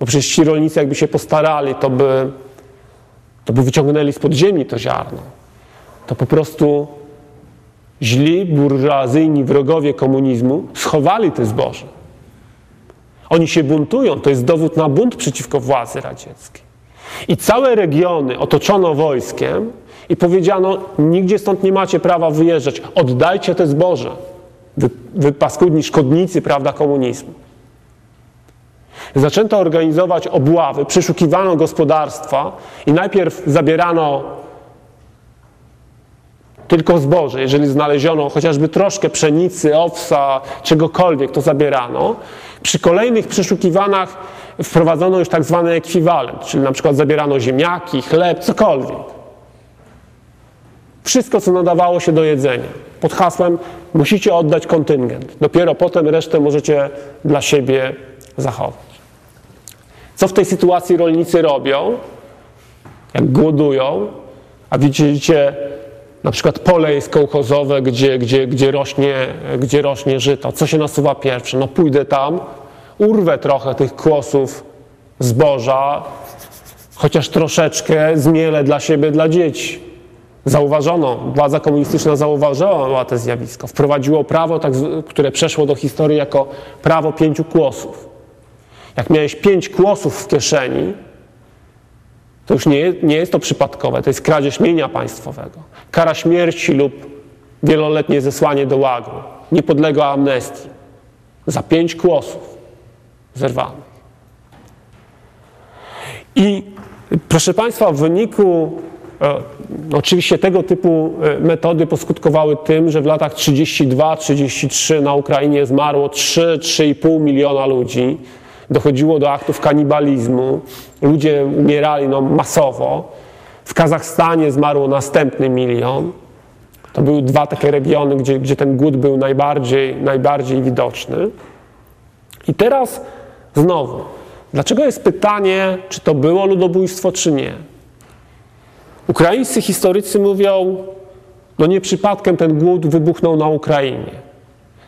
bo przecież ci rolnicy jakby się postarali, to by, to by wyciągnęli spod ziemi to ziarno. To po prostu źli, burżuazyjni wrogowie komunizmu schowali te zboże. Oni się buntują, to jest dowód na bunt przeciwko władzy radzieckiej. I całe regiony otoczono wojskiem i powiedziano, nigdzie stąd nie macie prawa wyjeżdżać, oddajcie te zboże. Wy, wy paskudni szkodnicy, prawda, komunizmu. Zaczęto organizować obławy, przeszukiwano gospodarstwa i najpierw zabierano tylko zboże. Jeżeli znaleziono chociażby troszkę pszenicy, owsa, czegokolwiek, to zabierano. Przy kolejnych przeszukiwanach wprowadzono już tak zwany ekwiwalent, czyli na przykład zabierano ziemniaki, chleb, cokolwiek. Wszystko, co nadawało się do jedzenia. Pod hasłem musicie oddać kontyngent. Dopiero potem resztę możecie dla siebie zachować. Co w tej sytuacji rolnicy robią? Jak głodują, a widzicie na przykład pole jest kołchozowe, gdzie, gdzie, gdzie, rośnie, gdzie rośnie żyto. Co się nasuwa pierwsze? No pójdę tam, urwę trochę tych kłosów zboża, chociaż troszeczkę zmielę dla siebie, dla dzieci. Zauważono, władza komunistyczna zauważyła to zjawisko. Wprowadziło prawo, tak, które przeszło do historii jako prawo pięciu kłosów. Jak miałeś pięć kłosów w kieszeni, to już nie, nie jest to przypadkowe, to jest kradzież mienia państwowego. Kara śmierci lub wieloletnie zesłanie do łagru. Nie podlega amnestii. Za pięć kłosów zerwanych. I proszę Państwa, w wyniku e, oczywiście tego typu e, metody poskutkowały tym, że w latach 32-33 na Ukrainie zmarło 3-3,5 miliona ludzi dochodziło do aktów kanibalizmu, ludzie umierali no, masowo. W Kazachstanie zmarło następny milion. To były dwa takie regiony, gdzie, gdzie ten głód był najbardziej, najbardziej widoczny. I teraz znowu, dlaczego jest pytanie, czy to było ludobójstwo, czy nie? Ukraińscy historycy mówią, no nie przypadkiem ten głód wybuchnął na Ukrainie.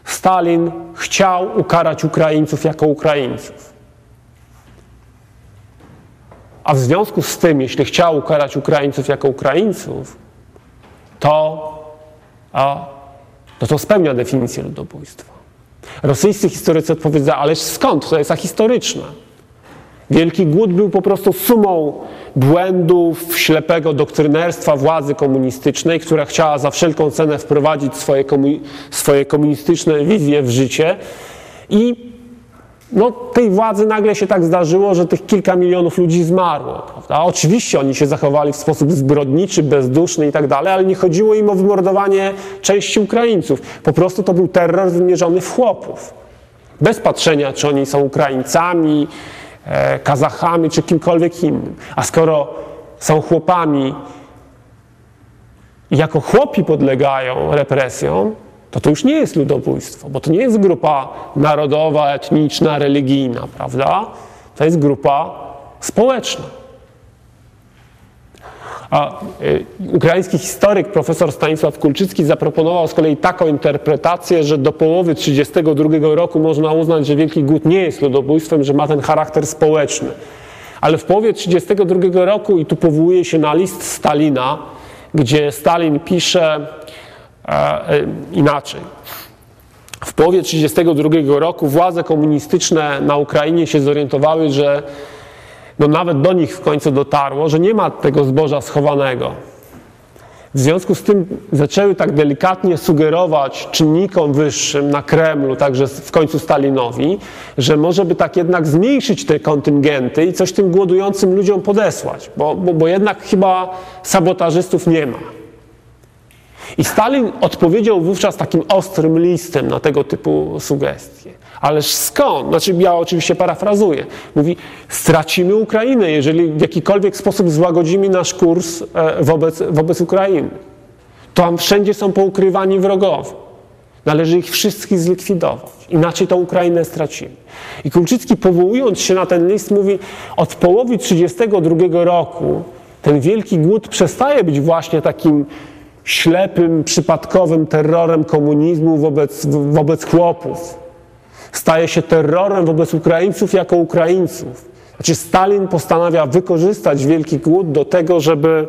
Stalin chciał ukarać Ukraińców jako Ukraińców. A w związku z tym, jeśli chciał ukarać Ukraińców jako Ukraińców, to, a, no to spełnia definicję ludobójstwa. Rosyjscy historycy odpowiedzą, ależ skąd? To jest ahistoryczne. Wielki Głód był po prostu sumą błędów, ślepego doktrynerstwa władzy komunistycznej, która chciała za wszelką cenę wprowadzić swoje, komu- swoje komunistyczne wizje w życie i no, tej władzy nagle się tak zdarzyło, że tych kilka milionów ludzi zmarło. Prawda? Oczywiście oni się zachowali w sposób zbrodniczy, bezduszny i tak dalej, ale nie chodziło im o wymordowanie części Ukraińców. Po prostu to był terror wymierzony w chłopów. Bez patrzenia, czy oni są Ukraińcami, e, Kazachami, czy kimkolwiek innym. A skoro są chłopami i jako chłopi podlegają represjom, to to już nie jest ludobójstwo, bo to nie jest grupa narodowa, etniczna, religijna, prawda? To jest grupa społeczna. A y, ukraiński historyk profesor Stanisław Kulczycki zaproponował z kolei taką interpretację, że do połowy 1932 roku można uznać, że Wielki Głód nie jest ludobójstwem, że ma ten charakter społeczny. Ale w połowie 1932 roku, i tu powołuje się na list Stalina, gdzie Stalin pisze, inaczej. W połowie 1932 roku władze komunistyczne na Ukrainie się zorientowały, że no nawet do nich w końcu dotarło, że nie ma tego zboża schowanego. W związku z tym zaczęły tak delikatnie sugerować czynnikom wyższym na Kremlu, także w końcu Stalinowi, że może by tak jednak zmniejszyć te kontyngenty i coś tym głodującym ludziom podesłać, bo, bo, bo jednak chyba sabotażystów nie ma. I Stalin odpowiedział wówczas takim ostrym listem na tego typu sugestie. Ależ skąd? Znaczy, ja oczywiście parafrazuję. Mówi, stracimy Ukrainę, jeżeli w jakikolwiek sposób złagodzimy nasz kurs e, wobec, wobec Ukrainy. Tam wszędzie są poukrywani wrogowie. Należy ich wszystkich zlikwidować. Inaczej tą Ukrainę stracimy. I Kulczycki powołując się na ten list mówi, od połowy 1932 roku ten wielki głód przestaje być właśnie takim ślepym, przypadkowym terrorem komunizmu wobec, wobec chłopów. Staje się terrorem wobec Ukraińców jako Ukraińców. Znaczy, Stalin postanawia wykorzystać Wielki Głód do tego, żeby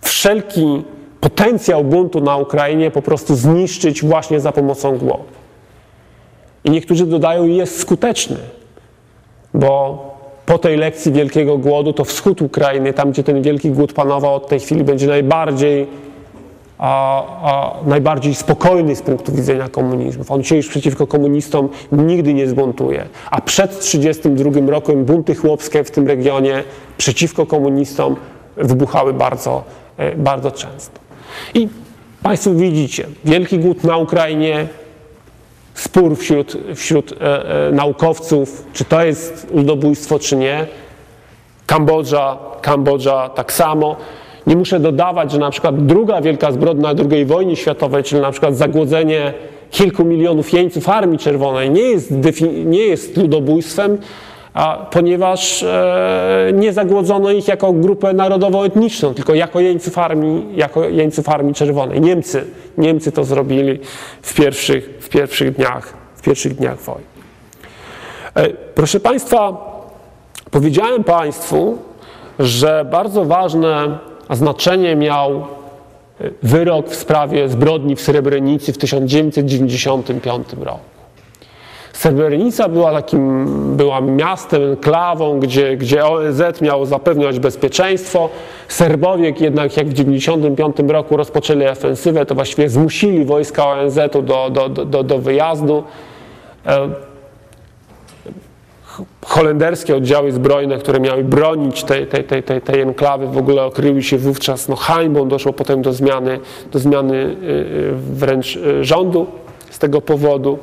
wszelki potencjał buntu na Ukrainie po prostu zniszczyć właśnie za pomocą głodu. I niektórzy dodają, jest skuteczny, bo po tej lekcji wielkiego głodu, to wschód Ukrainy, tam gdzie ten wielki głód panował od tej chwili, będzie najbardziej, a, a, najbardziej spokojny z punktu widzenia komunizmu. On się już przeciwko komunistom nigdy nie zbuntuje. A przed 1932 rokiem bunty chłopskie w tym regionie przeciwko komunistom wybuchały bardzo, e, bardzo często. I Państwo widzicie, wielki głód na Ukrainie, spór wśród, wśród e, e, naukowców, czy to jest ludobójstwo, czy nie. Kambodża, Kambodża tak samo. Nie muszę dodawać, że na przykład druga wielka zbrodnia II wojny światowej, czyli na przykład zagłodzenie kilku milionów jeńców Armii Czerwonej nie jest, nie jest ludobójstwem, a, ponieważ e, nie zagłodzono ich jako grupę narodowo-etniczną, tylko jako jeńców armii, jako jeńców Armii Czerwonej. Niemcy, Niemcy to zrobili w pierwszych, w pierwszych, dniach, w pierwszych dniach wojny. E, proszę Państwa, powiedziałem Państwu, że bardzo ważne znaczenie miał e, wyrok w sprawie zbrodni w Srebrenicy w 1995 roku. Srebrenica była takim, była miastem, klawą, gdzie, gdzie ONZ miało zapewniać bezpieczeństwo. Serbowie jednak jak w 1995 roku rozpoczęli ofensywę, to właściwie zmusili wojska ONZ-u do, do, do, do wyjazdu. E, holenderskie oddziały zbrojne, które miały bronić tej, tej, tej, tej, tej enklawy, w ogóle okryły się wówczas no, hańbą. Doszło potem do zmiany, do zmiany y, y, wręcz y, rządu z tego powodu.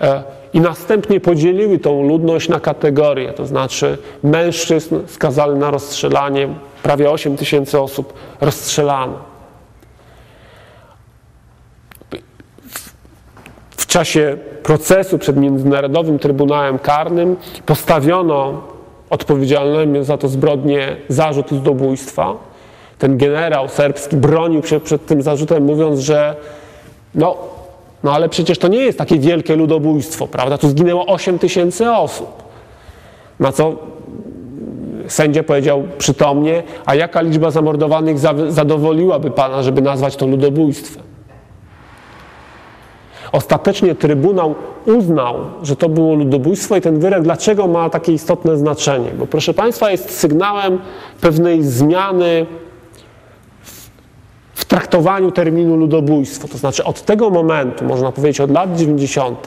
E, I następnie podzieliły tą ludność na kategorie, to znaczy mężczyzn skazali na rozstrzelanie, prawie 8 tysięcy osób rozstrzelano. W czasie procesu przed Międzynarodowym Trybunałem Karnym postawiono odpowiedzialnym za to zbrodnie zarzut ludobójstwa. Ten generał serbski bronił się przed tym zarzutem, mówiąc, że no, no ale przecież to nie jest takie wielkie ludobójstwo, prawda? Tu zginęło 8 tysięcy osób. Na co sędzia powiedział przytomnie, a jaka liczba zamordowanych zadowoliłaby pana, żeby nazwać to ludobójstwem? Ostatecznie Trybunał uznał, że to było ludobójstwo i ten wyrok dlaczego ma takie istotne znaczenie? Bo proszę Państwa jest sygnałem pewnej zmiany traktowaniu terminu ludobójstwo. To znaczy od tego momentu, można powiedzieć od lat 90.,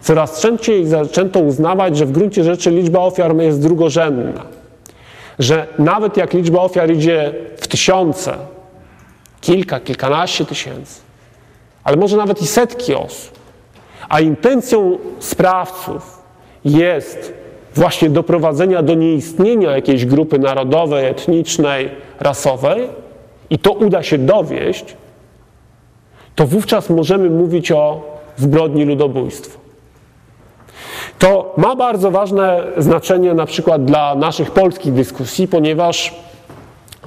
coraz częściej zaczęto uznawać, że w gruncie rzeczy liczba ofiar jest drugorzędna. Że nawet jak liczba ofiar idzie w tysiące, kilka, kilkanaście tysięcy, ale może nawet i setki osób, a intencją sprawców jest właśnie doprowadzenia do nieistnienia jakiejś grupy narodowej, etnicznej, rasowej, i to uda się dowieść, to wówczas możemy mówić o zbrodni ludobójstwa. To ma bardzo ważne znaczenie na przykład dla naszych polskich dyskusji, ponieważ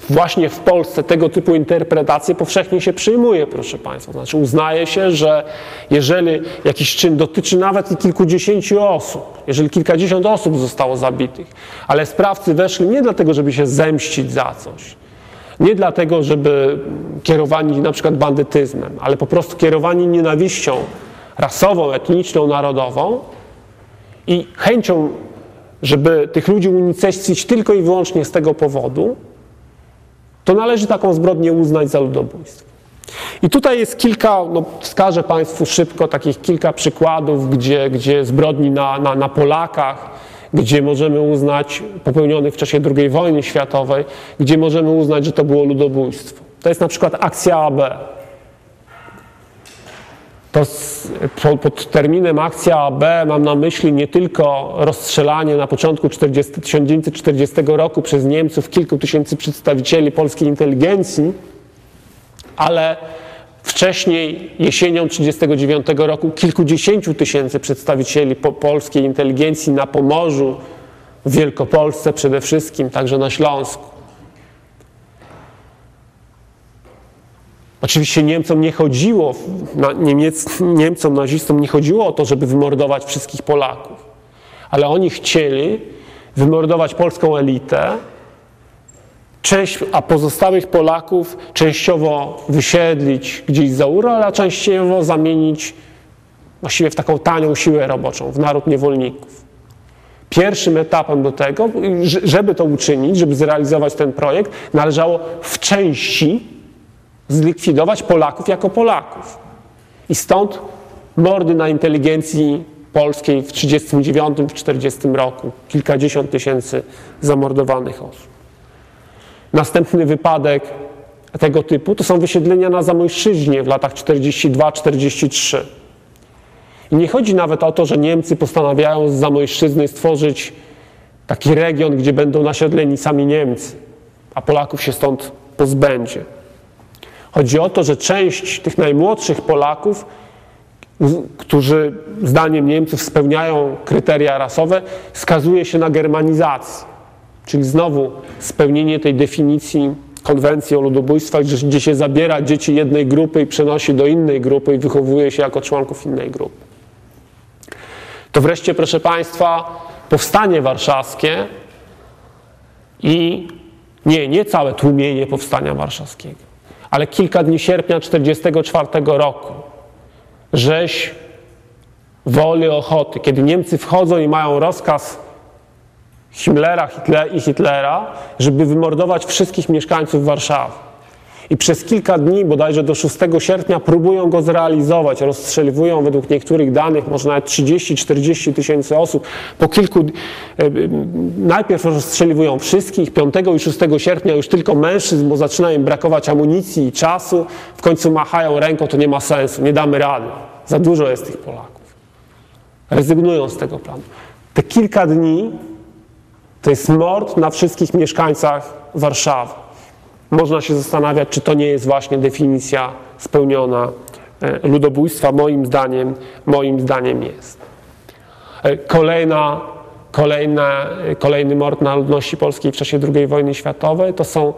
właśnie w Polsce tego typu interpretacje powszechnie się przyjmuje, proszę Państwa. Znaczy uznaje się, że jeżeli jakiś czyn dotyczy nawet i kilkudziesięciu osób, jeżeli kilkadziesiąt osób zostało zabitych, ale sprawcy weszli nie dlatego, żeby się zemścić za coś, nie dlatego, żeby kierowani na przykład bandytyzmem, ale po prostu kierowani nienawiścią rasową, etniczną, narodową i chęcią, żeby tych ludzi unicestwić tylko i wyłącznie z tego powodu, to należy taką zbrodnię uznać za ludobójstwo. I tutaj jest kilka, no wskażę Państwu szybko takich kilka przykładów, gdzie, gdzie zbrodni na, na, na Polakach, gdzie możemy uznać, popełnionych w czasie II wojny światowej, gdzie możemy uznać, że to było ludobójstwo. To jest na przykład akcja AB. To z, pod terminem akcja AB mam na myśli nie tylko rozstrzelanie na początku 40, 1940 roku przez Niemców kilku tysięcy przedstawicieli polskiej inteligencji, ale Wcześniej, jesienią 1939 roku, kilkudziesięciu tysięcy przedstawicieli po polskiej inteligencji na Pomorzu, w Wielkopolsce przede wszystkim, także na Śląsku. Oczywiście Niemcom nie chodziło, na, Niemiec, Niemcom, nazistom nie chodziło o to, żeby wymordować wszystkich Polaków, ale oni chcieli wymordować polską elitę, część, a pozostałych Polaków częściowo wysiedlić gdzieś za Ural, a częściowo zamienić właściwie w taką tanią siłę roboczą, w naród niewolników. Pierwszym etapem do tego, żeby to uczynić, żeby zrealizować ten projekt, należało w części zlikwidować Polaków jako Polaków. I stąd mordy na inteligencji polskiej w 1939-1940 roku. Kilkadziesiąt tysięcy zamordowanych osób. Następny wypadek tego typu to są wysiedlenia na Zamojszczyźnie w latach 42-43. I nie chodzi nawet o to, że Niemcy postanawiają z Zamojszczyzny stworzyć taki region, gdzie będą nasiedleni sami Niemcy, a Polaków się stąd pozbędzie. Chodzi o to, że część tych najmłodszych Polaków, którzy zdaniem Niemców spełniają kryteria rasowe, skazuje się na germanizację. Czyli znowu spełnienie tej definicji konwencji o ludobójstwach, gdzie się zabiera dzieci jednej grupy i przenosi do innej grupy i wychowuje się jako członków innej grupy. To wreszcie, proszę Państwa, powstanie warszawskie i nie, nie całe tłumienie powstania warszawskiego, ale kilka dni sierpnia 1944 roku, rzeź woli, ochoty, kiedy Niemcy wchodzą i mają rozkaz Himmlera i Hitlera, żeby wymordować wszystkich mieszkańców Warszawy. I przez kilka dni, bodajże do 6 sierpnia, próbują go zrealizować. Rozstrzeliwują według niektórych danych, może nawet 30-40 tysięcy osób. Po kilku, e, najpierw rozstrzeliwują wszystkich, 5 i 6 sierpnia już tylko mężczyzn, bo zaczyna im brakować amunicji i czasu. W końcu machają ręką, to nie ma sensu, nie damy rady. Za dużo jest tych Polaków. Rezygnują z tego planu. Te kilka dni to jest mord na wszystkich mieszkańcach Warszawy. Można się zastanawiać, czy to nie jest właśnie definicja spełniona e, ludobójstwa. Moim zdaniem, moim zdaniem jest. E, kolejna, kolejna, e, kolejny mord na ludności polskiej w czasie II wojny światowej to są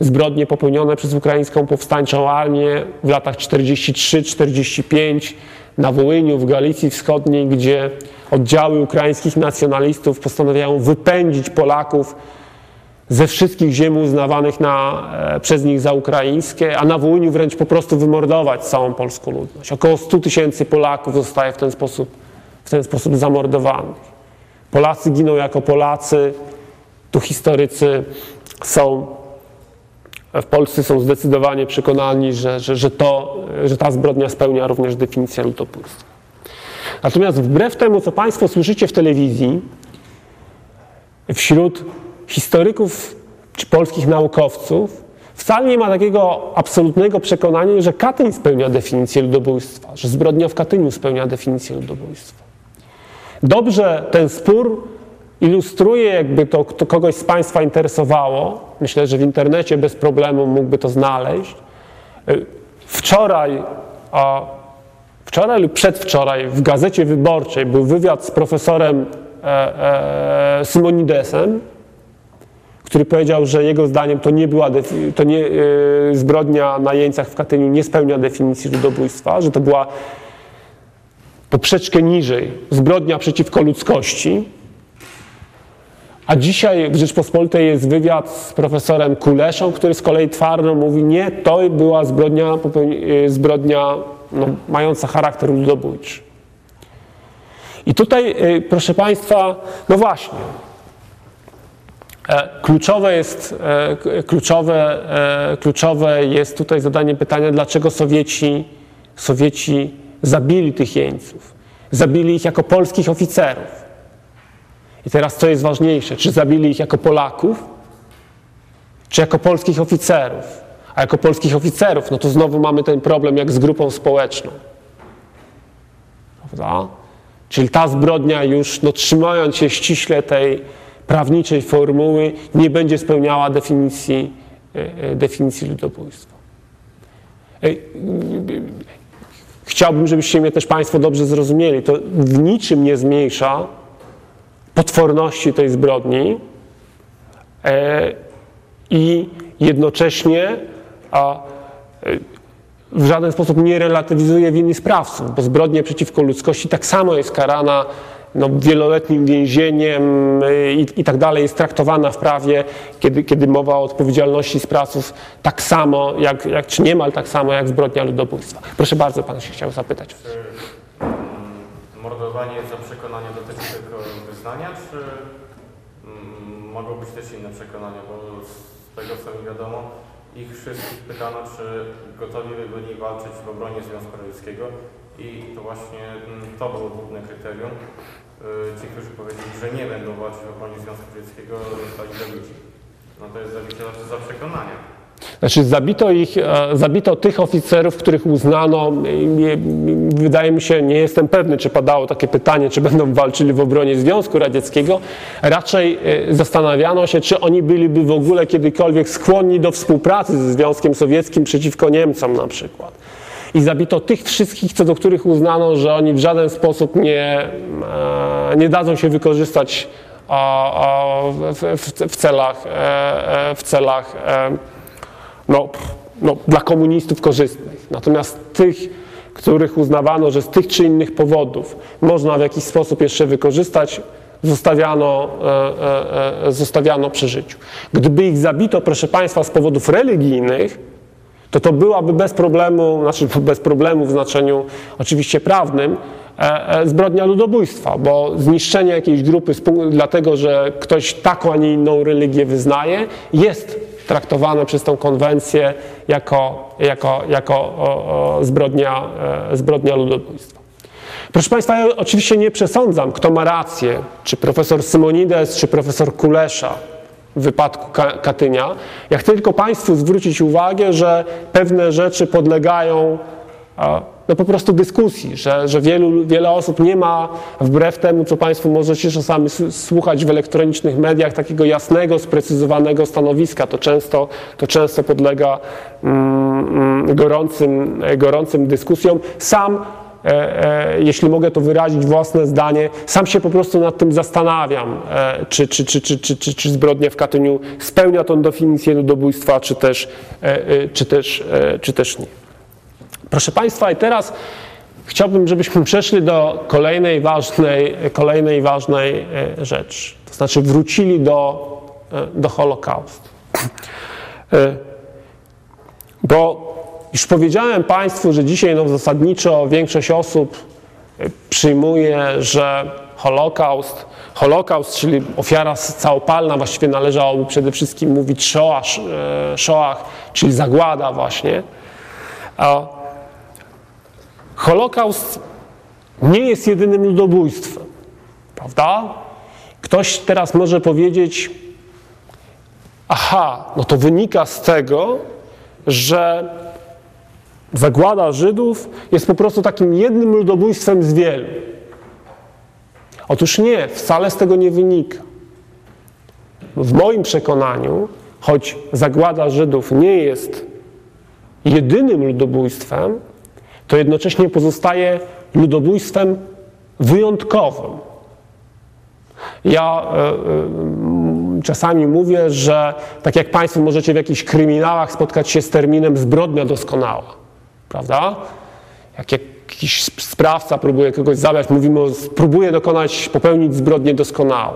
zbrodnie popełnione przez ukraińską powstańczą armię w latach 43-45 na Wołyniu, w Galicji Wschodniej, gdzie oddziały ukraińskich nacjonalistów postanawiają wypędzić Polaków ze wszystkich ziem uznawanych na, e, przez nich za ukraińskie, a na Wołyniu wręcz po prostu wymordować całą polską ludność. Około 100 tysięcy Polaków zostaje w ten sposób, w ten sposób zamordowanych. Polacy giną jako Polacy. Tu historycy są w Polsce są zdecydowanie przekonani, że, że, że, to, że ta zbrodnia spełnia również definicję ludobójstwa. Natomiast wbrew temu, co Państwo słyszycie w telewizji, wśród historyków czy polskich naukowców wcale nie ma takiego absolutnego przekonania, że Katyń spełnia definicję ludobójstwa, że zbrodnia w Katyniu spełnia definicję ludobójstwa. Dobrze ten spór ilustruje, jakby to, kogoś z Państwa interesowało. Myślę, że w internecie bez problemu mógłby to znaleźć. Wczoraj, a wczoraj lub przedwczoraj w Gazecie Wyborczej był wywiad z profesorem e, e, Simonidesem, który powiedział, że jego zdaniem to nie była to nie, e, zbrodnia na jeńcach w Katyniu nie spełnia definicji ludobójstwa, że to była poprzeczkę niżej zbrodnia przeciwko ludzkości. A dzisiaj w Rzeczpospolitej jest wywiad z profesorem Kuleszą, który z kolei twardo mówi, nie, to była zbrodnia, e, zbrodnia no, mająca charakter ludobójczy. I tutaj, e, proszę Państwa, no właśnie, E, kluczowe jest, e, kluczowe, e, kluczowe jest tutaj zadanie pytania, dlaczego Sowieci, Sowieci zabili tych jeńców. Zabili ich jako polskich oficerów. I teraz co jest ważniejsze? Czy zabili ich jako Polaków, czy jako polskich oficerów? A jako polskich oficerów, no to znowu mamy ten problem jak z grupą społeczną. Prawda? Czyli ta zbrodnia już, no, trzymając się ściśle tej, prawniczej formuły nie będzie spełniała definicji, e, e, definicji ludobójstwa. E, chciałbym, żebyście mnie też Państwo dobrze zrozumieli. To w niczym nie zmniejsza potworności tej zbrodni i jednocześnie w żaden sposób nie relatywizuje winy sprawców, bo zbrodnia przeciwko ludzkości tak samo jest karana no, wieloletnim więzieniem y, i, i, tak dalej jest traktowana w prawie, kiedy, kiedy mowa o odpowiedzialności sprawców tak samo, jak, jak, czy niemal tak samo jak zbrodnia ludobójstwa. Proszę bardzo, pan się chciał zapytać. Czy mm, mordowanie za przekonanie dotyczy tylko wyznania, czy mm, mogą być też inne przekonania, bo z tego co mi wiadomo, ich wszystkich pytano, czy gotowi byli walczyć w obronie Związku Radzieckiego i to właśnie mm, to było główne kryterium. Y, ci, którzy powiedzieli, że nie będą walczyć w obronie Związku Radzieckiego, zostali zabici. No to jest zabicie znaczy za przekonania. Znaczy zabito ich, e, zabito tych oficerów, których uznano, wydaje mi się, nie jestem pewny, czy padało takie pytanie, czy będą walczyli w obronie Związku Radzieckiego. Raczej e, zastanawiano się, czy oni byliby w ogóle kiedykolwiek skłonni do współpracy ze Związkiem Sowieckim przeciwko Niemcom na przykład. I zabito tych wszystkich, co do których uznano, że oni w żaden sposób nie, e, nie dadzą się wykorzystać w celach, w celach no, no, dla komunistów korzystnych. Natomiast tych, których uznawano, że z tych czy innych powodów można w jakiś sposób jeszcze wykorzystać, zostawiano, e, e, e, zostawiano przy życiu. Gdyby ich zabito, proszę Państwa, z powodów religijnych, to to byłaby bez problemu, znaczy bez problemu w znaczeniu oczywiście prawnym, e, e, zbrodnia ludobójstwa, bo zniszczenie jakiejś grupy dlatego, że ktoś taką, a nie inną religię wyznaje, jest traktowane przez tę konwencję jako, jako, jako zbrodnia, e, zbrodnia ludobójstwa. Proszę Państwa, ja oczywiście nie przesądzam, kto ma rację, czy profesor Simonides, czy profesor Kulesza w wypadku Katynia. Ja chcę tylko Państwu zwrócić uwagę, że pewne rzeczy podlegają no po prostu dyskusji, że, że wielu, wiele osób nie ma, wbrew temu, co Państwo możecie czasami słuchać w elektronicznych mediach, takiego jasnego, sprecyzowanego stanowiska. To często, to często podlega mm, mm gorącym, gorącym dyskusjom. Sam E, e, jeśli mogę to wyrazić własne zdanie, sam się po prostu nad tym zastanawiam, e, czy, czy, czy, czy, czy, czy, czy zbrodnia w Katyniu spełnia tą definicję ludobójstwa, czy też, czy też, czy też nie. Proszę Państwa, i teraz chciałbym, żebyśmy przeszli do kolejnej ważnej, kolejnej ważnej e, rzeczy. To znaczy wrócili do, e, do Holokaustu. E, bo już powiedziałem Państwu, że dzisiaj no, zasadniczo większość osób przyjmuje, że Holokaust, Holokaust, czyli ofiara całopalna, właściwie należałoby przede wszystkim mówić Shoah, Shoah czyli zagłada właśnie. Holokaust nie jest jedynym ludobójstwem, prawda? Ktoś teraz może powiedzieć, aha, no to wynika z tego, że zagłada Żydów jest po prostu takim jednym ludobójstwem z wielu. Otóż nie, wcale z tego nie wynika. W moim przekonaniu, choć zagłada Żydów nie jest jedynym ludobójstwem, to jednocześnie pozostaje ludobójstwem wyjątkowym. Ja y, y, czasami mówię, że tak jak Państwo możecie w jakichś kryminałach spotkać się z terminem zbrodnia doskonała, prawda? Jak jakiś sprawca próbuje kogoś zabrać, mówimy o próbuje dokonać, popełnić zbrodnię doskonałą.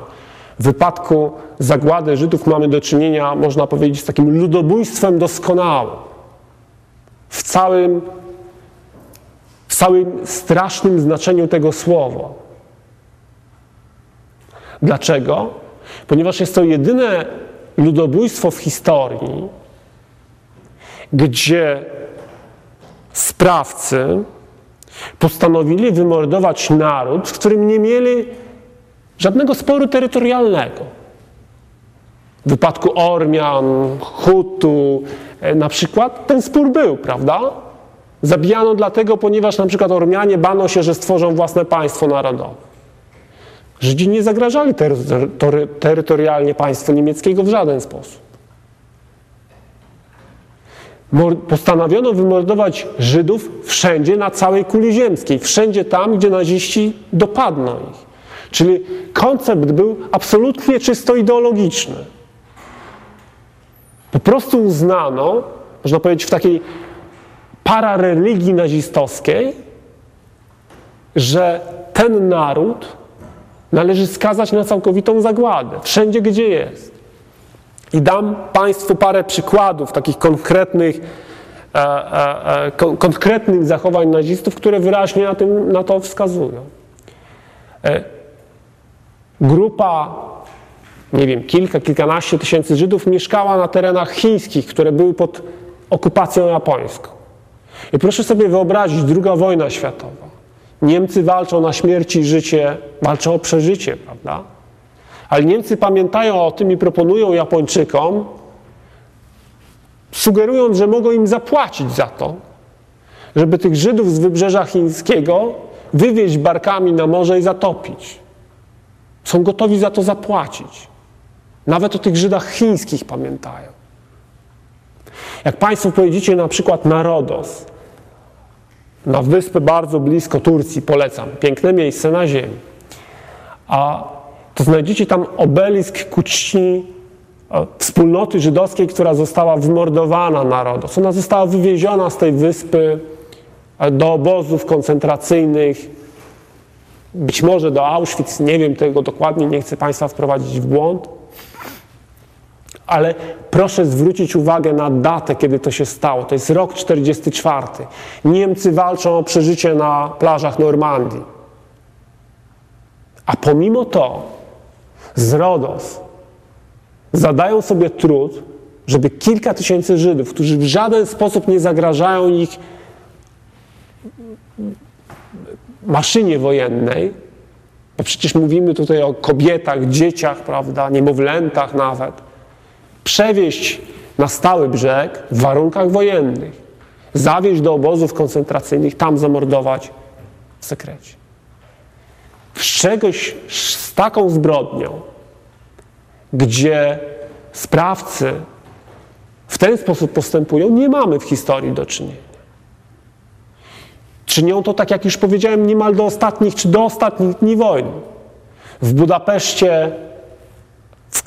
W wypadku zagłady Żydów mamy do czynienia, można powiedzieć, z takim ludobójstwem doskonałym. W całym w całym strasznym znaczeniu tego słowa. Dlaczego? Ponieważ jest to jedyne ludobójstwo w historii, gdzie sprawcy postanowili wymordować naród, z którym nie mieli żadnego sporu terytorialnego. W wypadku Ormian, Hutu, e, na przykład ten spór był, prawda? Zabijano dlatego, ponieważ na przykład Ormianie bano się, że stworzą własne państwo narodowe. Żydzi nie zagrażali ter ter terytorialnie państwu niemieckiego w żaden sposób. Postanowiono wymordować Żydów wszędzie na całej kuli ziemskiej, wszędzie tam, gdzie naziści dopadną ich. Czyli koncept był absolutnie czysto ideologiczny. Po prostu uznano, można powiedzieć w takiej parareligii nazistowskiej, że ten naród należy skazać na całkowitą zagładę, wszędzie gdzie jest. I dam Państwu parę przykładów takich konkretnych, e, e, e, konkretnych zachowań nazistów, które wyraźnie na, tym, na to wskazują. E, grupa, nie wiem, kilka, kilkanaście tysięcy Żydów mieszkała na terenach chińskich, które były pod okupacją japońską. I proszę sobie wyobrazić, druga wojna światowa. Niemcy walczą na śmierć i życie, walczą o przeżycie, prawda? Ale Niemcy pamiętają o tym i proponują Japończykom sugerując, że mogą im zapłacić za to, żeby tych Żydów z wybrzeża chińskiego wywieźć barkami na morze i zatopić. Są gotowi za to zapłacić. Nawet o tych Żydach chińskich pamiętają. Jak Państwo pojedziecie na przykład na Rodos, na wyspę bardzo blisko Turcji, polecam, piękne miejsce na ziemi, a to znajdziecie tam obelisk ku czci e, wspólnoty żydowskiej, która została wymordowana na Rodos. Ona została wywieziona z tej wyspy e, do obozów koncentracyjnych, być może do Auschwitz, nie wiem tego dokładnie, nie chcę Państwa wprowadzić w błąd ale proszę zwrócić uwagę na datę, kiedy to się stało. To jest rok 44. Niemcy walczą o przeżycie na plażach Normandii. A pomimo to z Rodos zadają sobie trud, żeby kilka tysięcy Żydów, którzy w żaden sposób nie zagrażają ich maszynie wojennej, bo przecież mówimy tutaj o kobietach, dzieciach, prawda, niemowlętach nawet, przewieźć na stały brzeg w warunkach wojennych, zawieźć do obozów koncentracyjnych, tam zamordować w sekrecie. Z czegoś z taką zbrodnią, gdzie sprawcy w ten sposób postępują, nie mamy w historii do czynienia. Czynią to, tak jak już powiedziałem, niemal do ostatnich czy do ostatnich dni wojny. W Budapeszcie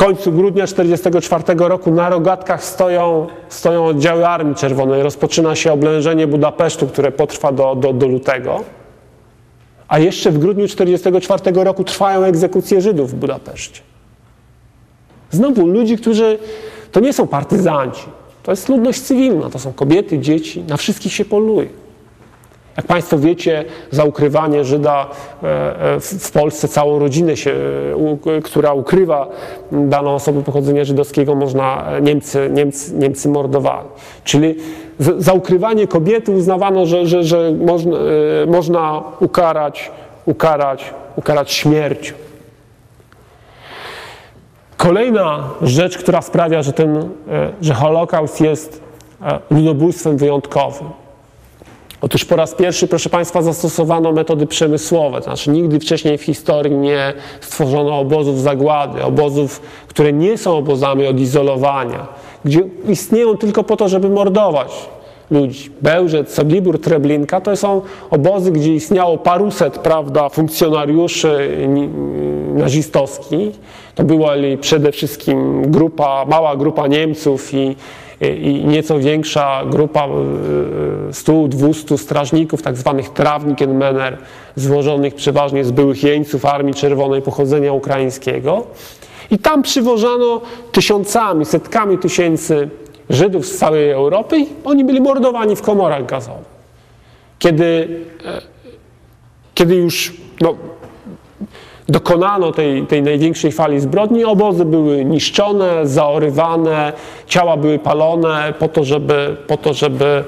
końcu grudnia 1944 roku na rogatkach stoją, stoją oddziały Armii Czerwonej. Rozpoczyna się oblężenie Budapesztu, które potrwa do, do, do lutego. A jeszcze w grudniu 1944 roku trwają egzekucje Żydów w Budapeszcie. Znowu ludzi, którzy to nie są partyzanci, to jest ludność cywilna, to są kobiety, dzieci, na wszystkich się poluje. Jak Państwo wiecie, za ukrywanie Żyda e, e, w Polsce całą rodzinę, się, która ukrywa daną osobę pochodzenia żydowskiego, można e, Niemcy, Niemcy, Niemcy mordowali. Czyli za ukrywanie kobiety uznawano, że, że, że można, można ukarać, ukarać, ukarać śmiercią. Kolejna rzecz, która sprawia, że, ten, że Holokaust jest ludobójstwem wyjątkowym, Otóż po raz pierwszy, proszę Państwa, zastosowano metody przemysłowe. Znaczy, nigdy wcześniej w historii nie stworzono obozów zagłady, obozów, które nie są obozami odizolowania, gdzie istnieją tylko po to, żeby mordować ludzi. Bełżec, Soblibór, Treblinka to są obozy, gdzie istniało paruset prawda, funkcjonariuszy nazistowskich. To była przede wszystkim grupa, mała grupa Niemców i i nieco większa grupa 100-200 e, strażników, tak zwanych Trawnikenmänner, złożonych przeważnie z byłych jeńców Armii Czerwonej pochodzenia ukraińskiego. I tam przywożano tysiącami, setkami tysięcy Żydów z całej Europy i oni byli mordowani w komorach gazowych. Kiedy, e, kiedy już no, dokonano tej, tej największej fali zbrodni, obozy były niszczone, zaorywane, ciała były palone po to, żeby, po to, żeby,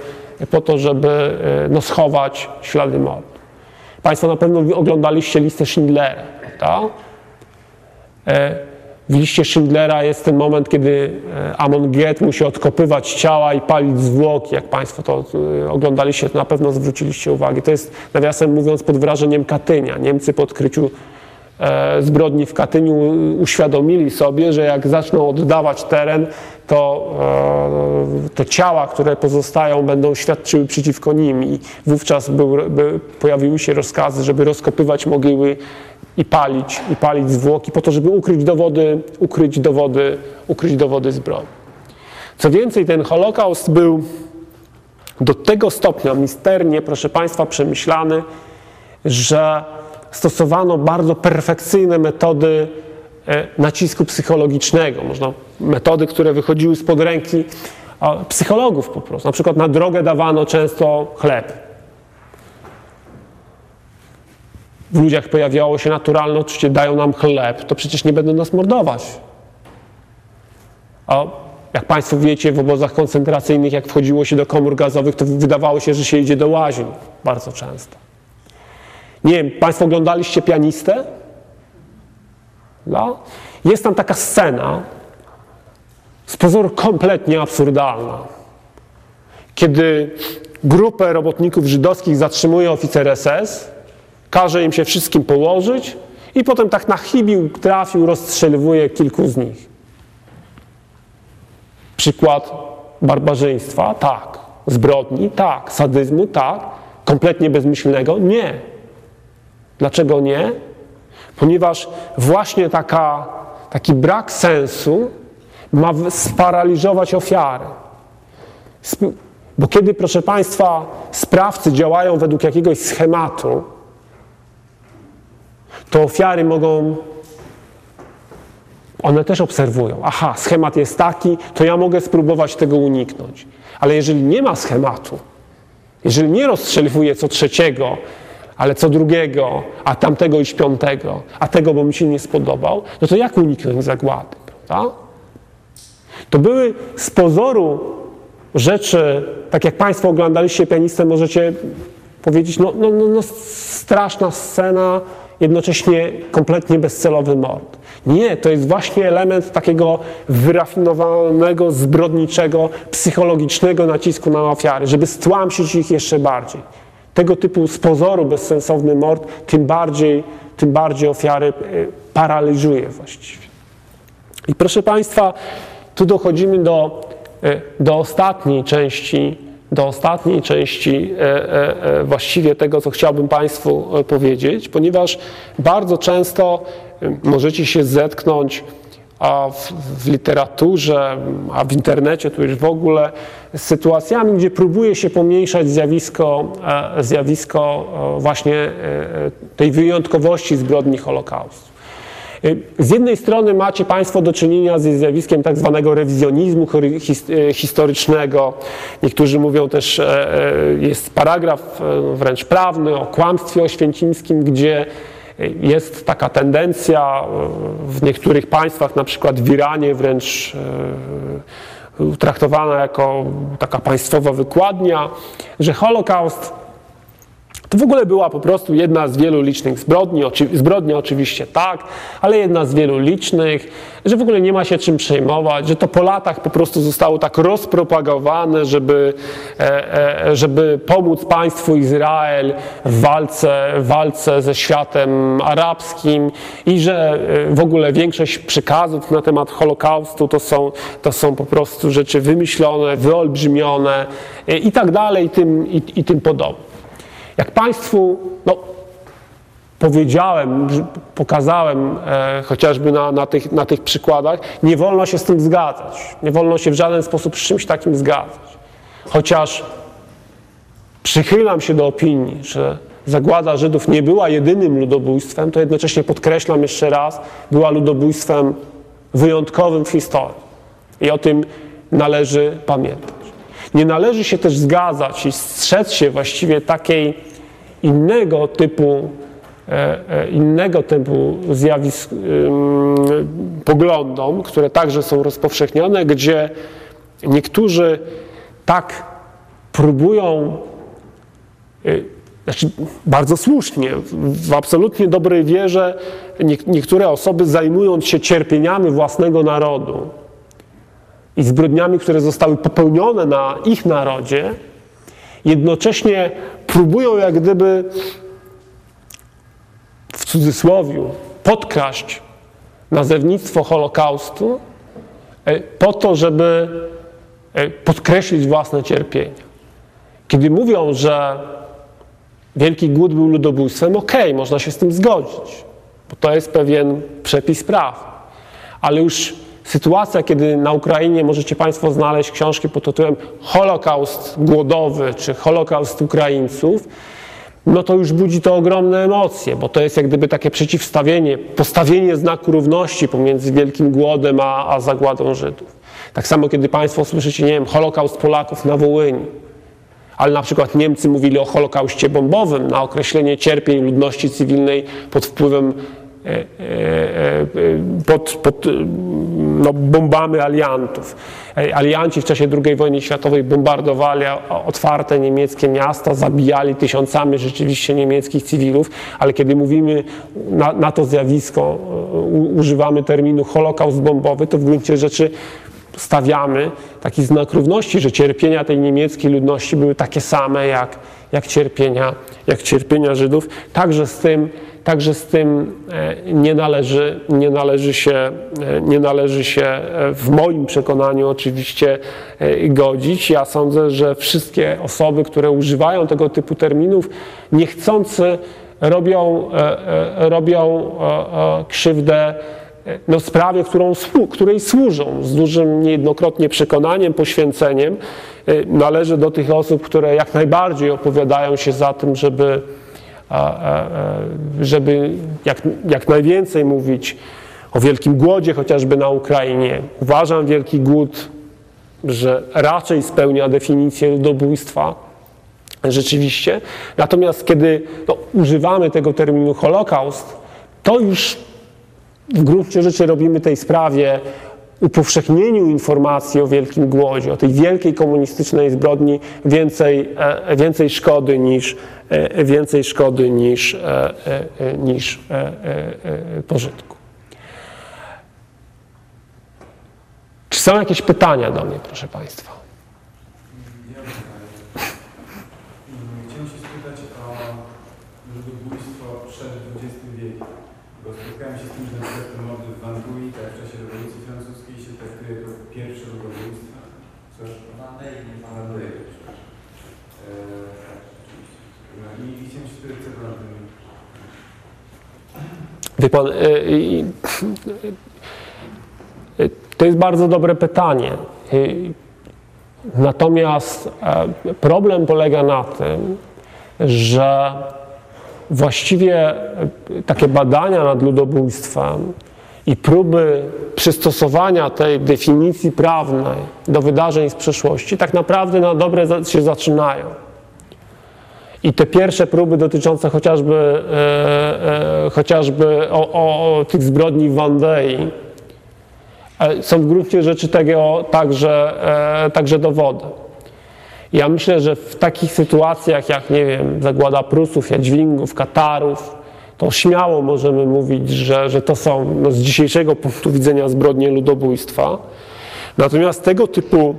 po to, żeby e, no, schować ślady mordu. Państwo na pewno oglądaliście listę Schindlera, prawda? E, w liście Schindlera jest ten moment, kiedy e, Amon Get musi odkopywać ciała i palić zwłoki. Jak Państwo to oglądaliście, to na pewno zwróciliście uwagę. To jest, nawiasem mówiąc, pod wrażeniem Katynia. Niemcy po odkryciu zbrodni w Katyniu uświadomili sobie, że jak zaczną oddawać teren, to e, te ciała, które pozostają, będą świadczyły przeciwko nim i wówczas był, by pojawiły się rozkazy, żeby rozkopywać mogiły i palić, i palić zwłoki po to, żeby ukryć dowody, ukryć dowody, ukryć dowody zbrodni. Co więcej, ten Holokaust był do tego stopnia misternie, proszę Państwa, przemyślany, że stosowano bardzo perfekcyjne metody e, nacisku psychologicznego. Można, metody, które wychodziły spod ręki psychologów po prostu. Na przykład na drogę dawano często chleb. W ludziach pojawiało się naturalne odczucie, dają nam chleb, to przecież nie będą nas mordować. A jak Państwo wiecie, w obozach koncentracyjnych, jak wchodziło się do komór gazowych, to wydawało się, że się idzie do łazień bardzo często. Nie wiem, Państwo oglądaliście pianistę? No. Jest tam taka scena, z pozoru kompletnie absurdalna. kiedy grupę robotników żydowskich zatrzymuje oficer SS, każe im się wszystkim położyć i potem tak na chybił trafił, rozstrzeliwuje kilku z nich. Przykład barbarzyństwa? Tak. Zbrodni? Tak. Sadyzmu? Tak. Kompletnie bezmyślnego? Nie. Dlaczego nie? Ponieważ właśnie taka, taki brak sensu ma sparaliżować ofiary. Bo kiedy, proszę Państwa, sprawcy działają według jakiegoś schematu, to ofiary mogą. One też obserwują. Aha, schemat jest taki, to ja mogę spróbować tego uniknąć. Ale jeżeli nie ma schematu, jeżeli nie rozstrzeliwuję co trzeciego, ale co drugiego, a tamtego i piątego, a tego, bo mi się nie spodobał, no to jak uniknąć zagłady, prawda? To były z pozoru rzeczy, tak jak Państwo oglądaliście pianistę, możecie powiedzieć, no, no, no, no straszna scena, jednocześnie kompletnie bezcelowy mord. Nie, to jest właśnie element takiego wyrafinowanego, zbrodniczego, psychologicznego nacisku na ofiary, żeby stłamsić ich jeszcze bardziej. Tego typu z pozoru bezsensowny mord, tym bardziej, tym bardziej ofiary e, paraliżuje właściwie. I proszę Państwa, tu dochodzimy do, e, do ostatniej części, do ostatniej części e, właściwie tego, co chciałbym Państwu powiedzieć, ponieważ bardzo często możecie się zetknąć a w, w, literaturze, a w internecie tu już w ogóle z sytuacjami, gdzie próbuje się pomniejszać zjawisko, e, zjawisko e, właśnie e, tej wyjątkowości zbrodni Holokaustu. Z jednej strony macie Państwo do czynienia ze zjawiskiem tak zwanego rewizjonizmu historycznego. Niektórzy mówią też, jest paragraf wręcz prawny o kłamstwie oświęcimskim, gdzie jest taka tendencja e, w niektórych państwach, na przykład w Iranie, wręcz e, traktowana jako taka państwowa wykładnia, że Holokaust to w ogóle była po prostu jedna z wielu licznych zbrodni, zbrodnia oczywiście tak, ale jedna z wielu licznych, że w ogóle nie ma się czym przejmować, że to po latach po prostu zostało tak rozpropagowane, żeby, e, e, żeby pomóc państwu Izrael w walce, w walce ze światem arabskim i że e, w ogóle większość przekazów na temat Holokaustu to są, to są po prostu rzeczy wymyślone, wyolbrzymione i tak dalej, i tym, i, i tym podobne. Jak Państwu no, powiedziałem, pokazałem e, chociażby na, na, tych, na tych przykładach, nie wolno się z tym zgadzać. Nie wolno się w żaden sposób z czymś takim zgadzać. Chociaż przychylam się do opinii, że zagłada Żydów nie była jedynym ludobójstwem, to jednocześnie podkreślam jeszcze raz, była ludobójstwem wyjątkowym w historii. I o tym należy pamiętać. Nie należy się też zgadzać i strzec się właściwie takiej innego typu, e, e, innego typu zjawisk, poglądom, które także są rozpowszechnione, gdzie niektórzy tak próbują, e, znaczy bardzo słusznie, w absolutnie dobrej wierze, niektóre osoby zajmując się cierpieniami własnego narodu, i zbrodniami, które zostały popełnione na ich narodzie, jednocześnie próbują jak gdyby w cudzysłowie podkraść nazewnictwo Holokaustu e, po to, żeby e, podkreślić własne cierpienia. Kiedy mówią, że Wielki Głód był ludobójstwem, okej, okay, można się z tym zgodzić, bo to jest pewien przepis praw. Ale już sytuacja, kiedy na Ukrainie możecie Państwo znaleźć książki pod tytułem Holokaust głodowy czy Holokaust Ukraińców, no to już budzi to ogromne emocje, bo to jest jak gdyby takie przeciwstawienie, postawienie znaku równości pomiędzy wielkim głodem a, a zagładą Żydów. Tak samo, kiedy Państwo słyszycie, nie wiem, Holokaust Polaków na Wołyniu, ale na przykład Niemcy mówili o Holokauście bombowym na określenie cierpień ludności cywilnej pod wpływem pod, pod no, bombami aliantów. Alianci w czasie II wojny światowej bombardowali otwarte niemieckie miasta, zabijali tysiącami rzeczywiście niemieckich cywilów, ale kiedy mówimy na, na to zjawisko, używamy terminu holokaust bombowy, to w gruncie rzeczy stawiamy taki znak równości, że cierpienia tej niemieckiej ludności były takie same jak, jak, cierpienia, jak cierpienia Żydów. Także z tym, także z tym e, nie, należy, nie, należy się, e, nie należy się e, w moim przekonaniu oczywiście godzić. Ja sądzę, że wszystkie osoby, które używają tego typu terminów, niechcący robią, robią krzywdę no, sprawie, którą, której służą z dużym niejednokrotnie przekonaniem, poświęceniem. Należy do tych osób, które jak najbardziej opowiadają się za tym, żeby, żeby jak, jak najwięcej mówić o wielkim głodzie, chociażby na Ukrainie. Uważam wielki głód, że raczej spełnia definicję ludobójstwa. Rzeczywiście. Natomiast kiedy no, używamy tego terminu Holokaust, to już w gruncie rzeczy robimy tej sprawie upowszechnieniu informacji o wielkim głodzie, o tej wielkiej komunistycznej zbrodni więcej, e, więcej szkody niż, e, więcej szkody niż, e, niż pożytku. Czy są jakieś pytania do mnie, proszę Państwa? Wie pan, y, y, to jest bardzo dobre pytanie. Natomiast e, problem polega na tym, że właściwie e, takie badania nad ludobójstwem i próby przystosowania tej definicji prawnej do wydarzeń z przeszłości tak naprawdę na dobre się zaczynają. I te pierwsze próby dotyczące chociażby, e, e, chociażby o, o, tych zbrodni w Wandei e, są w gruncie rzeczy tego także, e, także dowodem. Ja myślę, że w takich sytuacjach jak, nie wiem, zagłada Prusów, Jadźwingów, Katarów, to śmiało możemy mówić, że, że to są no, z dzisiejszego punktu widzenia zbrodnie ludobójstwa. Natomiast tego typu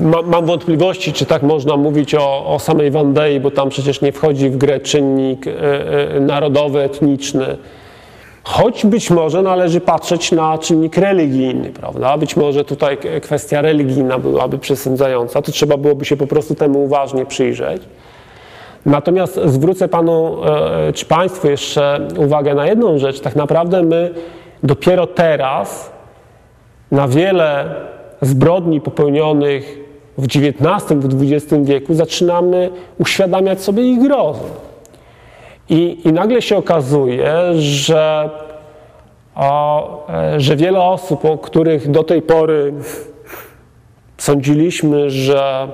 Mam wątpliwości, czy tak można mówić o, o samej Wandei, bo tam przecież nie wchodzi w grę czynnik e, e, narodowy, etniczny. Choć być może należy patrzeć na czynnik religijny, prawda? Być może tutaj kwestia religijna byłaby przesądzająca, to trzeba byłoby się po prostu temu uważnie przyjrzeć. Natomiast zwrócę Panu e, czy Państwu jeszcze uwagę na jedną rzecz. Tak naprawdę my dopiero teraz na wiele zbrodni popełnionych w XIX, w XX wieku zaczynamy uświadamiać sobie ich grozę. I, i nagle się okazuje, że, o, e, że wiele osób, o których do tej pory sądziliśmy, że,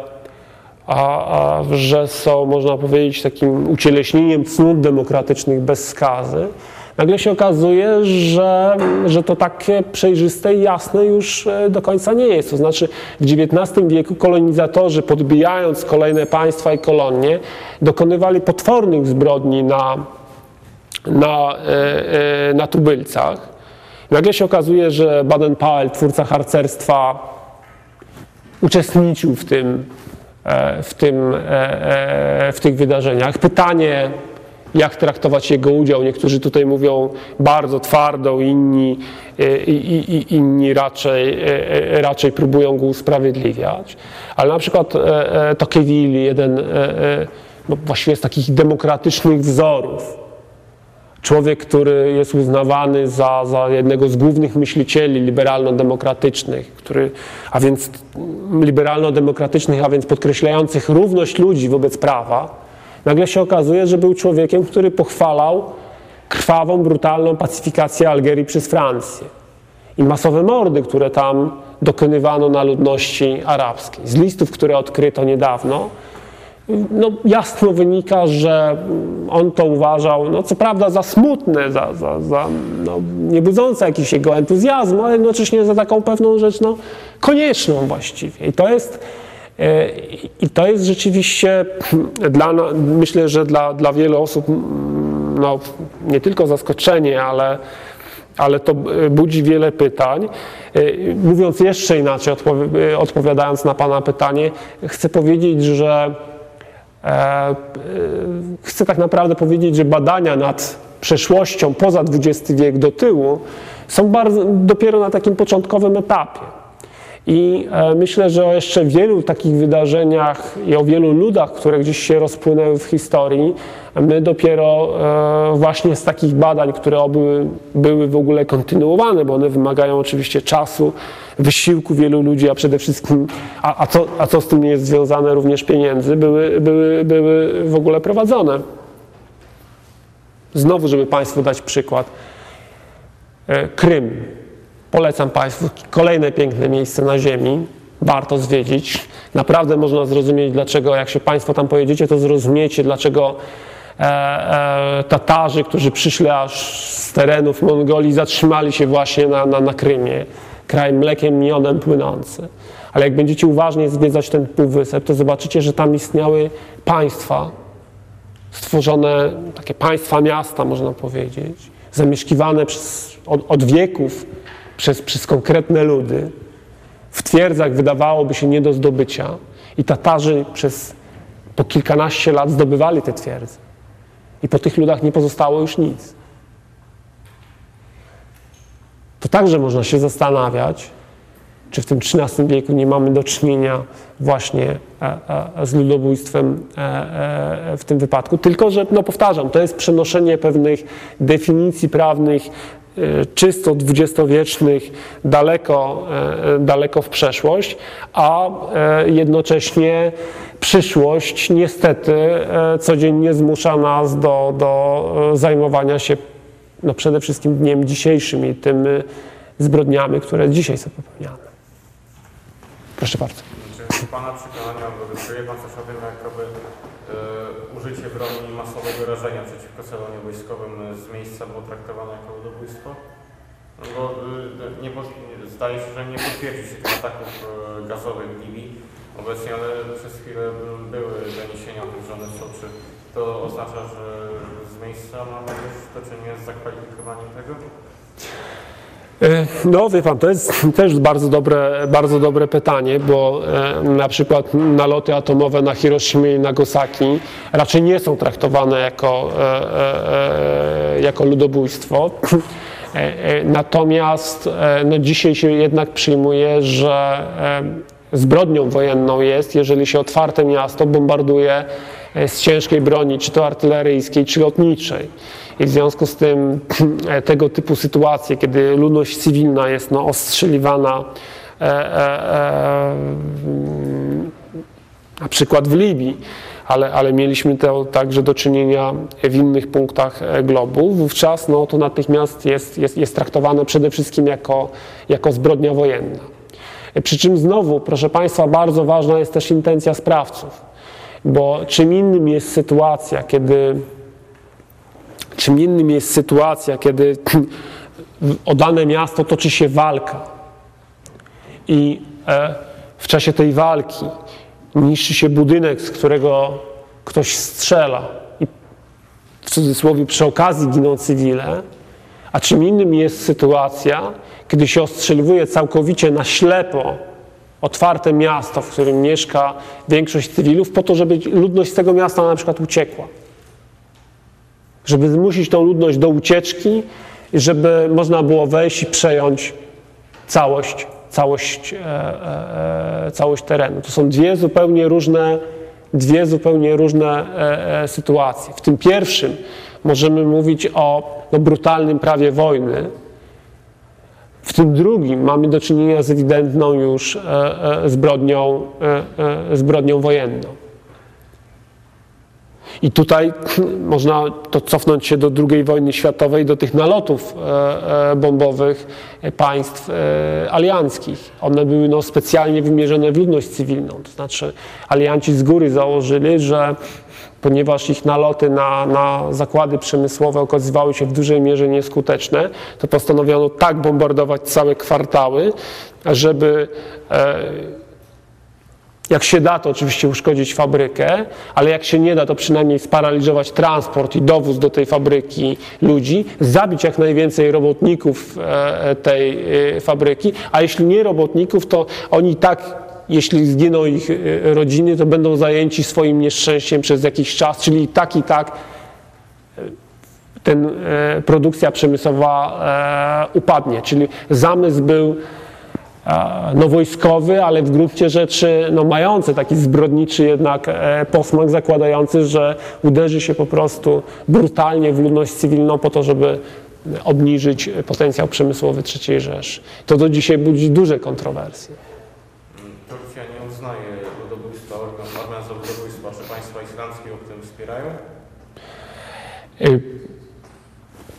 a, a, że są, można powiedzieć, takim ucieleśnieniem cnót demokratycznych bez skazy, nagle się okazuje, że, że to takie przejrzyste i jasne już e, do końca nie jest. To znaczy w XIX wieku kolonizatorzy, podbijając kolejne państwa i kolonie, dokonywali potwornych zbrodni na, na, e, e, na tubylcach. Nagle się okazuje, że Baden-Powell, twórca harcerstwa, uczestniczył w tym, w, tym, w tych wydarzeniach. Pytanie, jak traktować jego udział. Niektórzy tutaj mówią bardzo twardo, inni, e, i, i, inni raczej, e, e, raczej próbują go usprawiedliwiać. Ale na przykład Tocqueville, jeden no właściwie z takich demokratycznych wzorów, człowiek, który jest uznawany za, za jednego z głównych myślicieli liberalno-demokratycznych, który, a więc liberalno-demokratycznych, a więc podkreślających równość ludzi wobec prawa, Nagle się okazuje, że był człowiekiem, który pochwalał krwawą, brutalną pacyfikację Algierii przez Francję i masowe mordy, które tam dokonywano na ludności arabskiej. Z listów, które odkryto niedawno, no, jasno wynika, że on to uważał, no, co prawda za smutne, za, za, za no, jakiś jego entuzjazmu, ale jednocześnie za taką pewną rzecz no, konieczną właściwie. I to jest i to jest rzeczywiście dla, myślę, że dla, dla wielu osób no, nie tylko zaskoczenie, ale, ale to budzi wiele pytań. E, Mówiąc jeszcze inaczej, e, odpowiadając na Pana pytanie, chcę powiedzieć, że e, e, chcę tak naprawdę powiedzieć, że badania nad przeszłością poza XX wiek do tyłu są bardzo, dopiero na takim początkowym etapie. I e, myślę, że o jeszcze wielu takich wydarzeniach i o wielu ludach, które gdzieś się rozpłynęły w historii, my dopiero e, właśnie z takich badań, które były, były w ogóle kontynuowane, bo one wymagają oczywiście czasu, wysiłku wielu ludzi, a przede wszystkim, a, a, co, a co z tym jest związane, również pieniędzy, były, były, były w ogóle prowadzone. Znowu, żeby Państwu dać przykład. E, Krym. Polecam Państwu kolejne piękne miejsce na ziemi. Warto zwiedzić. Naprawdę można zrozumieć, dlaczego, jak się Państwo tam pojedziecie, to zrozumiecie, dlaczego e, e, Tatarzy, którzy przyszli aż z terenów Mongolii, zatrzymali się właśnie na, na, na Krymie. Kraj mlekiem, miodem płynący. Ale jak będziecie uważnie zwiedzać ten półwysep, to zobaczycie, że tam istniały państwa, stworzone takie państwa miasta, można powiedzieć, zamieszkiwane przez, od, od wieków przez, przez konkretne ludy, w twierdzach wydawałoby się nie do zdobycia i Tatarzy przez po kilkanaście lat zdobywali te twierdze. I po tych ludach nie pozostało już nic. To także można się zastanawiać, czy w tym XIII wieku nie mamy do czynienia właśnie e, e, z ludobójstwem e, w tym wypadku. Tylko, że, no powtarzam, to jest przenoszenie pewnych definicji prawnych czysto dwudziestowiecznych daleko, e, daleko w przeszłość, a e, jednocześnie przyszłość niestety codziennie zmusza nas do, do zajmowania się no przede wszystkim dniem dzisiejszym i tymi zbrodniami, które dzisiaj są popełniane. Proszę bardzo. Czy Pana przekonania czuje Pan coś o tym, użycie broni masowego rażenia przeciwko celom wojskowym z miejsca było traktowane jako ludobójstwo? No e, nie, zdaje się, że nie potwierdzi się tych ataków e, gazowych w Libii obecnie, ale przez chwilę były doniesienia o tym, że one są. Czy to oznacza, że z miejsca mamy już do czynienia z zakwalifikowaniem tego? E, No, wie pan, to jest też bardzo dobre, bardzo dobre pytanie, bo e, na przykład naloty atomowe na Hiroshima i Nagasaki raczej nie są traktowane jako, e, jako ludobójstwo. Natomiast no, dzisiaj się jednak przyjmuje, że zbrodnią wojenną jest, jeżeli się otwarte miasto bombarduje z ciężkiej broni, czy to artyleryjskiej, czy lotniczej. I w związku z tym e, tego typu sytuacje, kiedy ludność cywilna jest no, ostrzeliwana e, e, e, na przykład w Libii, ale, ale mieliśmy to także do czynienia w innych punktach e, globu, wówczas no, to natychmiast jest, jest, jest traktowane przede wszystkim jako, jako zbrodnia wojenna. E, Przy czym znowu, proszę Państwa, bardzo ważna jest też intencja sprawców, bo czym innym jest sytuacja, kiedy czym innym jest sytuacja, kiedy o dane miasto toczy się walka i e, w czasie tej walki niszczy się budynek, z którego ktoś strzela i w cudzysłowie przy okazji giną cywile, a czym innym jest sytuacja, kiedy się ostrzeliwuje całkowicie na ślepo otwarte miasto, w którym mieszka większość cywilów, po to, żeby ludność z tego miasta na przykład uciekła żeby zmusić tą ludność do ucieczki żeby można było wejść i przejąć całość, całość, e, e, e, całość terenu. To są dwie zupełnie różne, dwie zupełnie różne e, e, sytuacje. W tym pierwszym możemy mówić o no, brutalnym prawie wojny. W tym drugim mamy do czynienia z ewidentną już e, e, zbrodnią, e, zbrodnią wojenną. I tutaj można to cofnąć się do II wojny światowej, do tych nalotów bombowych państw alianckich. One były no, specjalnie wymierzone w ludność cywilną. To znaczy alianci z góry założyli, że ponieważ ich naloty na, na zakłady przemysłowe okazywały się w dużej mierze nieskuteczne, to postanowiono tak bombardować całe kwartały, żeby e, Jak się da, to oczywiście uszkodzić fabrykę, ale jak się nie da, to przynajmniej sparaliżować transport i dowóz do tej fabryki ludzi, zabić jak najwięcej robotników e, tej e, fabryki, a jeśli nie robotników, to oni tak jeśli zginą ich e, rodziny, to będą zajęci swoim nieszczęściem przez jakiś czas, czyli tak i tak ten, produkcja przemysłowa upadnie. Czyli zamysł był no, wojskowy, ale w gruncie rzeczy no, mający taki zbrodniczy jednak e, posmak, zakładający, że uderzy się po prostu brutalnie w ludność cywilną po to, żeby obniżyć potencjał przemysłowy III Rzeszy. To do dzisiaj budzi duże kontrowersje. Turcja nie uznaje ludobójstwa, organ za ludobójstwa. Czy państwa islamskie o tym wspierają? Y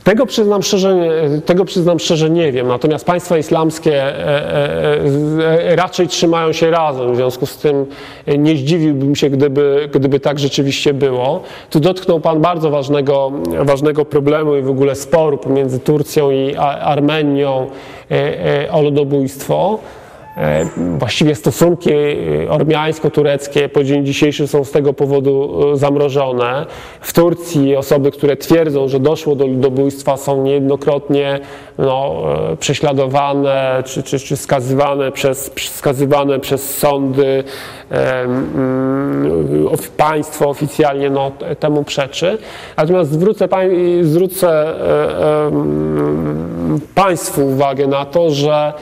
tego przyznam, szczerze, tego przyznam szczerze nie wiem, natomiast państwa islamskie e, e, e, raczej trzymają się razem, w związku z tym nie zdziwiłbym się, gdyby, gdyby tak rzeczywiście było. Tu dotknął Pan bardzo ważnego, ważnego problemu i w ogóle sporu pomiędzy Turcją i Armenią o ludobójstwo. E, właściwie stosunki e, ormiańsko-tureckie po dzień dzisiejszy są z tego powodu e, zamrożone. W Turcji osoby, które twierdzą, że doszło do ludobójstwa, są niejednokrotnie no, prześladowane czy, czy, czy skazywane, przez, skazywane przez sądy. Państwo oficjalnie no, temu przeczy. Natomiast zwrócę, zwrócę Państwu uwagę na to, że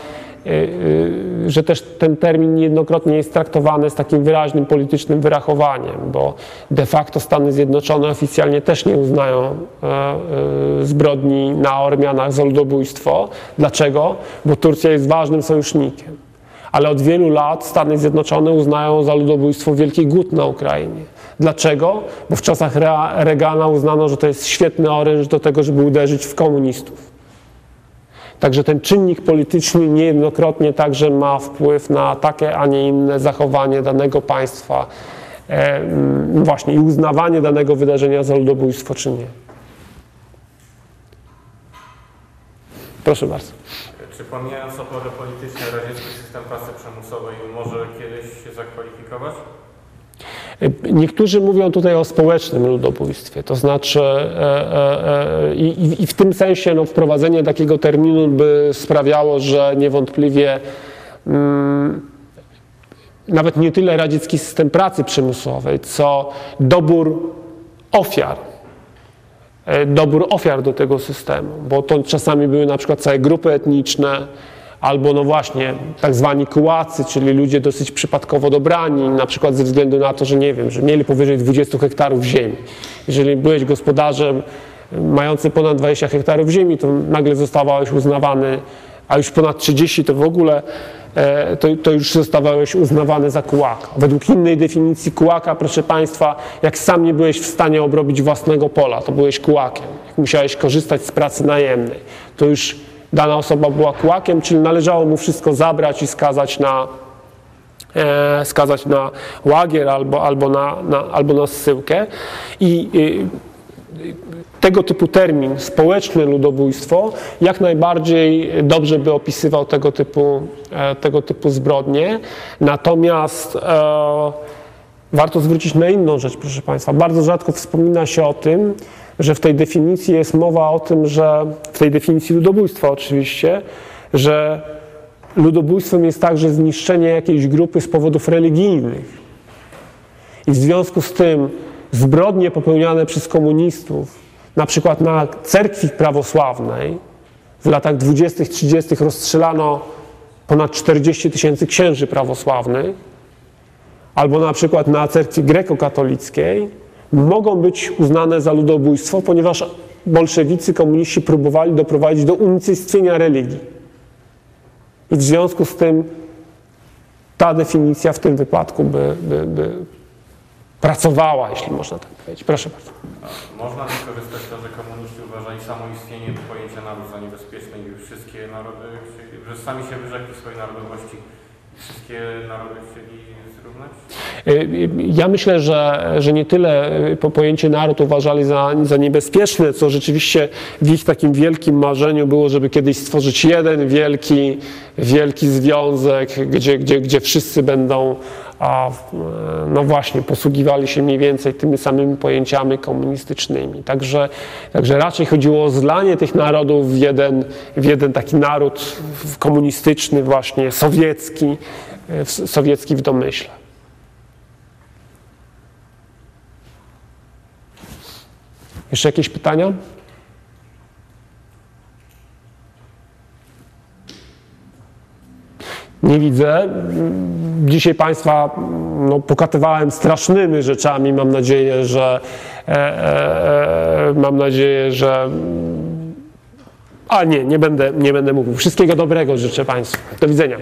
że też ten termin niejednokrotnie jest traktowany z takim wyraźnym politycznym wyrachowaniem, bo de facto Stany Zjednoczone oficjalnie też nie uznają e, e, zbrodni na Ormianach za ludobójstwo. Dlaczego? Bo Turcja jest ważnym sojusznikiem. Ale od wielu lat Stany Zjednoczone uznają za ludobójstwo Wielki Głód na Ukrainie. Dlaczego? Bo w czasach Reagana uznano, że to jest świetny oręż do tego, żeby uderzyć w komunistów. Także ten czynnik polityczny niejednokrotnie także ma wpływ na takie, a nie inne zachowanie danego państwa, e, właśnie i uznawanie danego wydarzenia za ludobójstwo czy nie. Proszę bardzo. Czy pomijając opory polityczne, radziecki system pracy przymusowej może kiedyś się zakwalifikować? Niektórzy mówią tutaj o społecznym ludobójstwie, to znaczy e, e, e, i, w tym sensie no, wprowadzenie takiego terminu by sprawiało, że niewątpliwie mm, nawet nie tyle radziecki system pracy przymusowej, co dobór ofiar, dobór ofiar do tego systemu, bo to czasami były na przykład całe grupy etniczne, albo no właśnie tak zwani kułacy, czyli ludzie dosyć przypadkowo dobrani, na przykład ze względu na to, że nie wiem, że mieli powyżej 20 hektarów ziemi. Jeżeli byłeś gospodarzem mający ponad 20 hektarów ziemi, to nagle zostawałeś uznawany, a już ponad 30 to w ogóle e, to, to, już zostawałeś uznawany za kułaka. Według innej definicji kułaka, proszę Państwa, jak sam nie byłeś w stanie obrobić własnego pola, to byłeś kułakiem. Jak musiałeś korzystać z pracy najemnej, to już dana osoba była kłakiem, czyli należało mu wszystko zabrać i skazać na, e, skazać na łagier albo, albo, na, na, albo na zsyłkę. I y, tego typu termin, społeczne ludobójstwo, jak najbardziej dobrze by opisywał tego typu, e, tego typu zbrodnie. Natomiast e, warto zwrócić na inną rzecz, proszę Państwa. Bardzo rzadko wspomina się o tym, że w tej definicji jest mowa o tym, że w tej definicji ludobójstwa oczywiście, że ludobójstwem jest także zniszczenie jakiejś grupy z powodów religijnych. I w związku z tym zbrodnie popełniane przez komunistów, na przykład na cerkwi prawosławnej, w latach 20-30 rozstrzelano ponad 40 tysięcy księży prawosławnych, albo na przykład na cerkwi grekokatolickiej mogą być uznane za ludobójstwo, ponieważ bolszewicy, komuniści próbowali doprowadzić do unicestwienia religii. I w związku z tym ta definicja w tym wypadku by, by, by pracowała, jeśli można tak powiedzieć. Proszę bardzo. Można wykorzystać to, że komuniści uważali samoistnienie pojęcia narodu za niebezpieczne i wszystkie narody, że sami się wyrzekli swojej narodowości wszystkie narody chcieli zrównać? Y, ja myślę, że, że nie tyle y, pojęcie naród uważali za, za niebezpieczne, co rzeczywiście w ich takim wielkim marzeniu było, żeby kiedyś stworzyć jeden wielki, wielki związek, gdzie, gdzie, gdzie wszyscy będą a, e, no właśnie posługiwali się mniej więcej tymi samymi pojęciami komunistycznymi. Także, także raczej chodziło o zlanie tych narodów w jeden, w jeden taki naród komunistyczny, właśnie sowiecki, e, sowiecki w domyśle. Jeszcze jakieś pytania? Nie widzę. Dzisiaj Państwa no, pokatywałem strasznymi rzeczami. Mam nadzieję, że e, e, e, mam nadzieję, że a nie, nie będę, nie będę mówił. Wszystkiego dobrego życzę Państwu. Do widzenia.